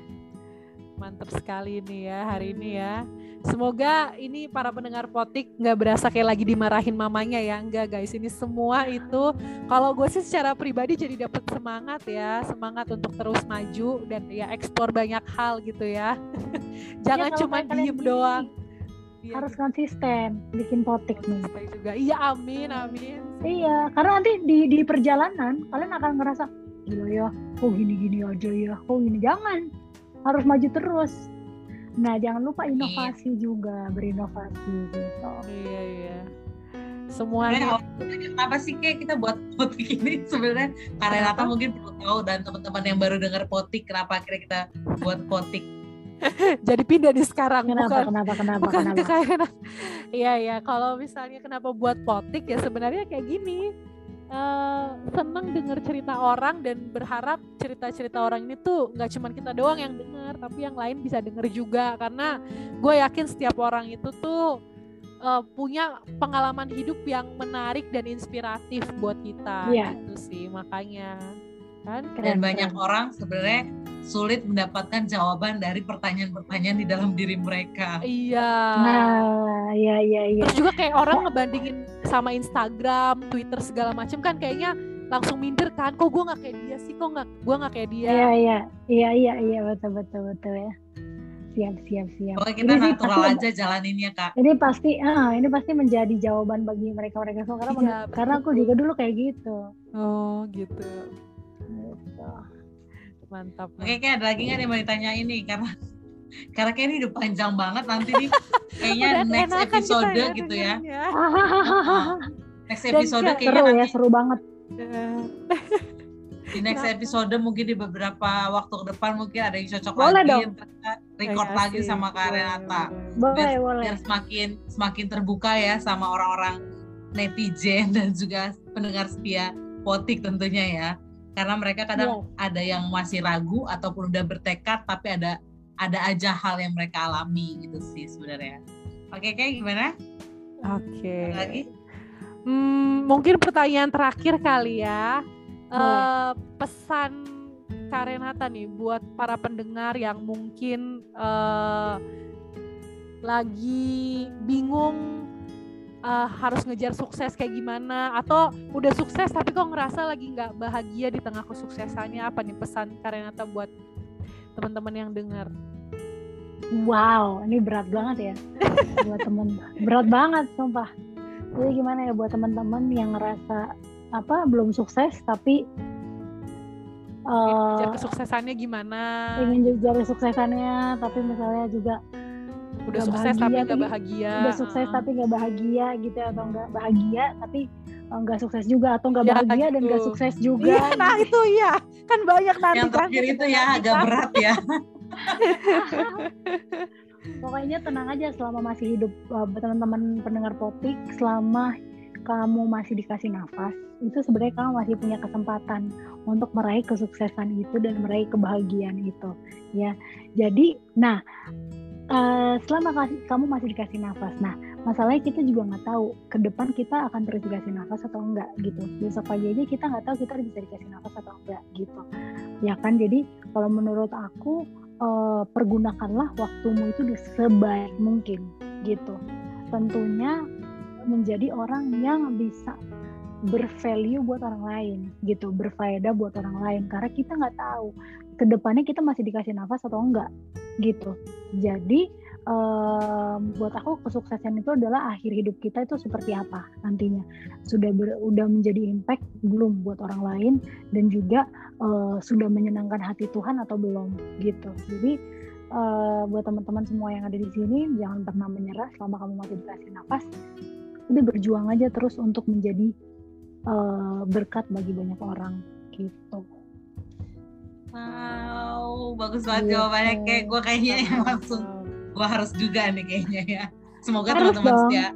mantap sekali nih ya hari ini ya. Semoga ini para pendengar potik nggak berasa kayak lagi dimarahin mamanya ya, enggak guys. Ini semua itu kalau gue sih secara pribadi jadi dapat semangat ya, semangat untuk terus maju dan ya ekspor banyak hal gitu ya. <laughs> Jangan Ya, cuma diem gini, doang. Iya, Harus konsisten bikin potik nih. konsisten juga. Iya amin amin. Iya, karena nanti di di perjalanan kalian akan ngerasa gila ya, kok gini-gini aja ya, kok gini jangan harus maju terus. Nah, jangan lupa inovasi juga, berinovasi gitu. Iya iya. Semuanya kenapa sih kayak kita buat <laughs> potik ini sebenarnya karena Kenapa? mungkin perlu tahu dan teman-teman yang baru dengar potik kenapa akhirnya kita buat potik <laughs> jadi pindah di sekarang Kenapa, bukan kenapa, kenapa, bukan kenapa? iya ya kalau misalnya kenapa buat potik ya sebenarnya kayak gini eh seneng denger cerita orang dan berharap cerita-cerita orang ini tuh nggak cuma kita doang yang denger tapi yang lain bisa denger juga karena gue yakin setiap orang itu tuh eh, punya pengalaman hidup yang menarik dan inspiratif buat kita Iya. gitu sih makanya kan dan banyak keren. orang sebenarnya sulit mendapatkan jawaban dari pertanyaan-pertanyaan di dalam diri mereka. iya Nah, iya, iya, iya. Terus juga kayak orang ngebandingin sama Instagram, Twitter segala macam kan kayaknya langsung minder kan. Kok gue nggak kayak dia sih? Kok nggak gue nggak kayak dia? Iya, iya, iya, iya, iya, betul, betul, betul ya. Siap, siap, siap. Pokoknya kita Ini sih natural pasti- aja jalaninnya kak. Ini pasti, ah, ini pasti menjadi jawaban bagi mereka-mereka semua karena, Iya, karena aku juga dulu kayak gitu. Oh gitu. Gitu. Mantap. Oke kayak ada lagi nggak yang mau ditanya ini karena karena kayak ini udah panjang banget nanti nih kayaknya Udah next kita episode gitu ya. dengerinnya. <laughs> Next episode kayaknya seru ya, nanti seru banget. Di next episode mungkin di beberapa waktu ke depan mungkin ada yang cocok Boleh lagi dong. record iya lagi sih, sama Kak Renata. boleh. Boleh, boleh. biar semakin semakin terbuka ya sama orang-orang netizen dan juga pendengar setia potik tentunya ya karena mereka kadang ada yang masih ragu ataupun udah bertekad tapi ada ada aja hal yang mereka alami gitu sih sebenarnya. Oke kayak gimana? Oke. Ada lagi? Hmm, mungkin pertanyaan terakhir kali ya. Eh, pesan Kak Renata nih buat para pendengar yang mungkin eh, lagi bingung eh, harus ngejar sukses kayak gimana atau udah sukses tapi kok ngerasa lagi nggak bahagia di tengah kesuksesannya apa nih pesan Kak Renata buat teman-teman yang dengar? Wow, ini berat banget ya <laughs> buat temen. Berat banget, sumpah. Jadi gimana ya buat teman-teman yang ngerasa apa belum sukses tapi Ngejar kesuksesannya gimana? ingin jadi suksesannya tapi misalnya juga Udah nggak sukses tapi bahagia, nggak tapi bahagia. udah sukses tapi nggak bahagia gitu ya, atau nggak bahagia tapi eh, nggak sukses juga atau nggak <laughs> Ya, bahagia dan nggak gitu. sukses juga. Iya, nah itu iya. Kan banyak nanti yang kan terakhir itu ya kita- agak berat ya <laughs> Pokoknya tenang aja selama masih hidup uh, teman-teman pendengar potik, selama kamu masih dikasih nafas, itu sebenarnya kamu masih punya kesempatan untuk meraih kesuksesan itu dan meraih kebahagiaan itu, ya. Jadi, nah, uh, selama kamu masih dikasih nafas, nah, masalahnya kita juga nggak tahu ke depan kita akan terus dikasih nafas atau enggak gitu. Besok pagi aja kita nggak tahu kita bisa dikasih nafas atau enggak gitu, ya kan? Jadi kalau menurut aku eh, pergunakanlah waktumu itu sebaik mungkin gitu. Tentunya menjadi orang yang bisa bervalue buat orang lain gitu, berfaedah buat orang lain karena kita nggak tahu ke depannya kita masih dikasih nafas atau enggak gitu. Jadi em, buat aku kesuksesan itu adalah akhir hidup kita itu seperti apa nantinya sudah ber, udah menjadi impact belum buat orang lain dan juga eh, sudah menyenangkan hati Tuhan atau belum gitu. Jadi eh, buat teman-teman semua yang ada di sini jangan pernah menyerah selama kamu masih dikasih nafas. Udah berjuang aja terus untuk menjadi eh, berkat bagi banyak orang gitu. Wow, bagus banget Gitu. jawabannya. Kayak gue kayaknya yang langsung gue harus juga nih kayaknya ya. Semoga teman-teman setia,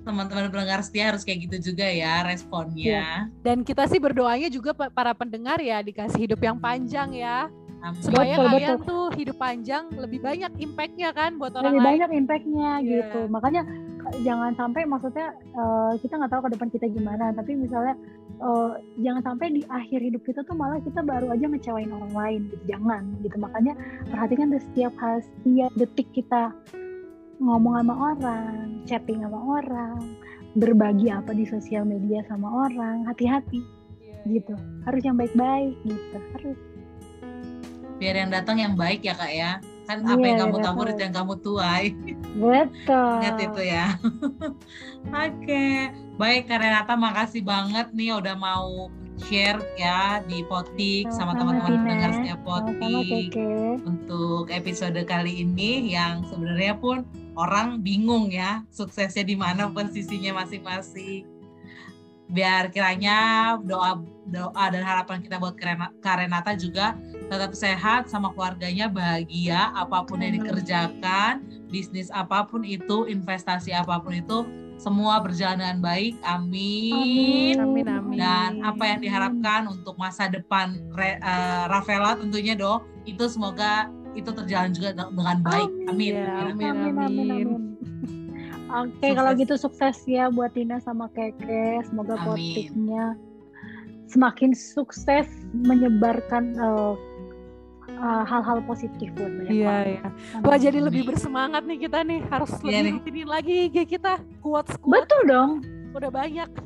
teman-teman pendengar setia harus kayak gitu juga ya responnya. Dan kita sih berdoanya juga pa- para pendengar ya dikasih hidup yang panjang ya. Amin. Supaya Betul, kalian tuh hidup panjang lebih banyak impactnya kan buat orang lebih lain. banyak impactnya Iya. gitu makanya k- jangan sampai maksudnya eh, kita nggak tahu ke depan kita gimana tapi misalnya eh, jangan sampai di akhir hidup kita tuh malah kita baru aja ngecewain orang lain gitu. Jangan gitu. Makanya perhatikan setiap hal setiap detik kita ngomong sama orang chatting sama orang berbagi apa di sosial media sama orang hati-hati Iya, gitu. harus yang baik-baik gitu. Harus. Biar yang datang yang baik ya kak ya. Kan apa Iya, yang kamu tabur itu yang kamu tuai. betul. Ingat itu ya. <laughs> Oke, baik Kak Renata makasih banget nih udah mau share ya di Potik sama teman-teman pendengar setiap Potik. Untuk episode kali ini yang sebenarnya pun orang bingung ya suksesnya di mana posisinya masing-masing. Biar kiranya doa doa dan harapan kita buat Kak Renata juga tetap sehat sama keluarganya bahagia apa pun yang dikerjakan bisnis apa pun itu investasi apa pun itu semua berjalan dengan baik amin, Amin, amin. dan apa yang diharapkan untuk masa depan Re- eh, Rafaela tentunya dong itu semoga itu terjalan juga de- dengan baik amin, Amin. amin. amin amin amin <laughs> Oke, Sukses. kalau gitu sukses ya buat Tina sama Keke. Semoga Amin. potiknya semakin sukses menyebarkan eh, eh, hal-hal positif buat banyak Iya, orang. iya. Wah, jadi lebih bersemangat nih kita nih. Harus Iya lebih nih. rutinin lagi IG kita. Quotes-quotes Betul dong. udah banyak. <laughs>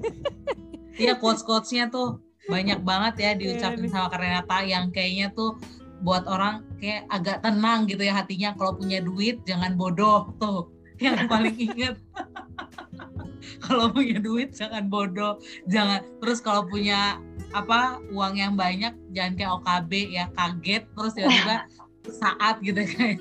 Iya quotes-quotesnya tuh banyak banget ya diucapin Iya, sama Kak Renata yang kayaknya tuh buat orang kayak agak tenang gitu ya hatinya kalau punya duit jangan bodoh tuh yang paling inget <laughs> kalau punya duit jangan bodoh. Jangan terus kalau punya apa uang yang banyak jangan kayak OKB ya kaget terus tiba-tiba saat gitu kayak.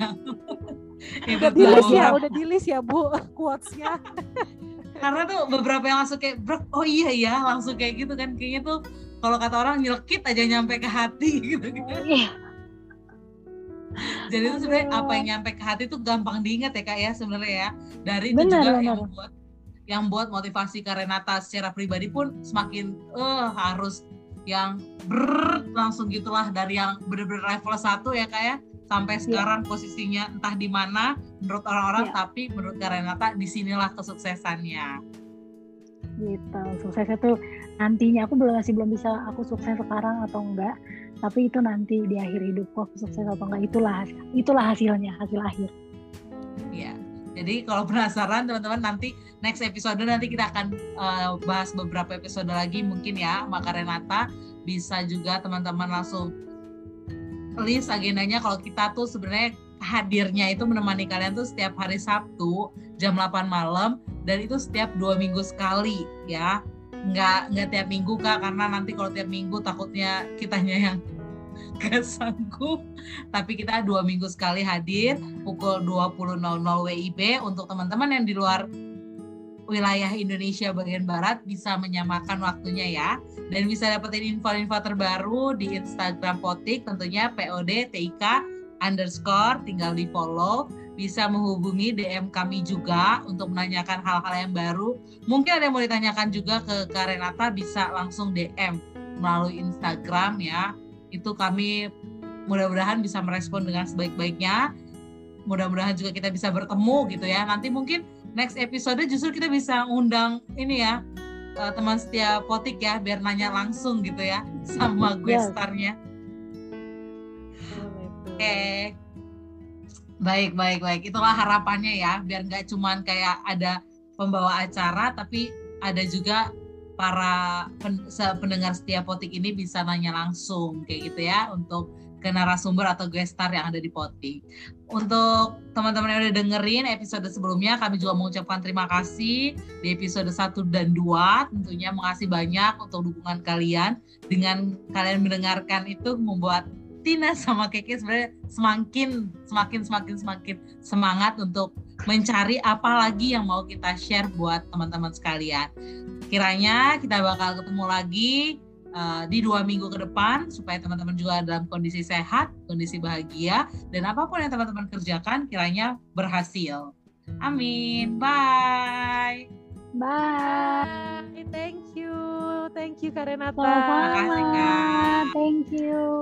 Itu Udah tuh di list ya, udah di list ya Bu <laughs> quotes-nya. <laughs> karena tuh beberapa yang langsung kayak "Bro, oh iya ya langsung kayak gitu kan. Kayaknya tuh kalau kata orang nyelkit aja nyampe ke hati gitu. Kan jadi itu sebenarnya apa yang nyampe ke hati tuh gampang diingat ya kak ya sebenarnya ya dari itu Benar, juga benar. yang membuat yang buat motivasi Kak Renata secara pribadi pun semakin eh harus yang ber langsung gitulah dari yang bener-bener level satu ya kak ya sampai Iya. sekarang posisinya entah di mana menurut orang-orang Iya. tapi menurut Kak Renata di sinilah kesuksesannya gitu. Suksesnya tuh nantinya aku belum masih belum bisa aku sukses sekarang atau enggak. Tapi itu nanti di akhir hidupku aku sukses atau enggak itulah itulah hasilnya, hasil akhir. Ya, jadi kalau penasaran teman-teman nanti next episode nanti kita akan eh, bahas beberapa episode lagi mungkin ya Maka Renata bisa juga teman-teman langsung list agendanya. Kalau kita tuh sebenarnya hadirnya itu menemani kalian tuh setiap hari Sabtu jam 8 malam dan itu setiap dua minggu sekali ya. Nggak nggak tiap minggu kak karena nanti kalau tiap minggu takutnya kitanya yang <laughs> gak sanggup tapi kita dua minggu sekali hadir pukul 20.00 WIB untuk teman-teman yang di luar wilayah Indonesia bagian barat bisa menyamakan waktunya ya. Dan bisa dapetin info-info terbaru di Instagram Potik tentunya POD TIK underscore tinggal di follow bisa menghubungi DM kami juga untuk menanyakan hal-hal yang baru. Mungkin ada yang mau ditanyakan juga ke Kak Renata bisa langsung DM melalui Instagram ya itu kami mudah-mudahan bisa merespon dengan sebaik-baiknya. Mudah-mudahan juga kita bisa bertemu gitu ya. Nanti mungkin next episode justru kita bisa undang ini ya eh, teman setia potik ya biar nanya langsung gitu ya sama gue Yes. starnya. Oke. Baik baik baik. Itulah harapannya ya biar nggak cuman kayak ada pembawa acara tapi ada juga para pen- pendengar setia potik ini bisa nanya langsung kayak gitu ya untuk ke narasumber atau guest star yang ada di Potik. Untuk teman-teman yang udah dengerin episode sebelumnya, kami juga mengucapkan terima kasih di episode 1 dan 2. Tentunya makasih banyak untuk dukungan kalian. Dengan kalian mendengarkan itu membuat Tina sama Keke sebenarnya semakin semakin semakin semakin semangat untuk mencari apa lagi yang mau kita share buat teman-teman sekalian. Kiranya kita bakal ketemu lagi uh, di dua minggu ke depan supaya teman-teman juga dalam kondisi sehat, kondisi bahagia, dan apa pun yang teman-teman kerjakan kiranya berhasil. Amin. Bye. Bye. Bye. Thank you. Thank you Kak Renata. Sama-sama. Makasih, Kak. Thank you.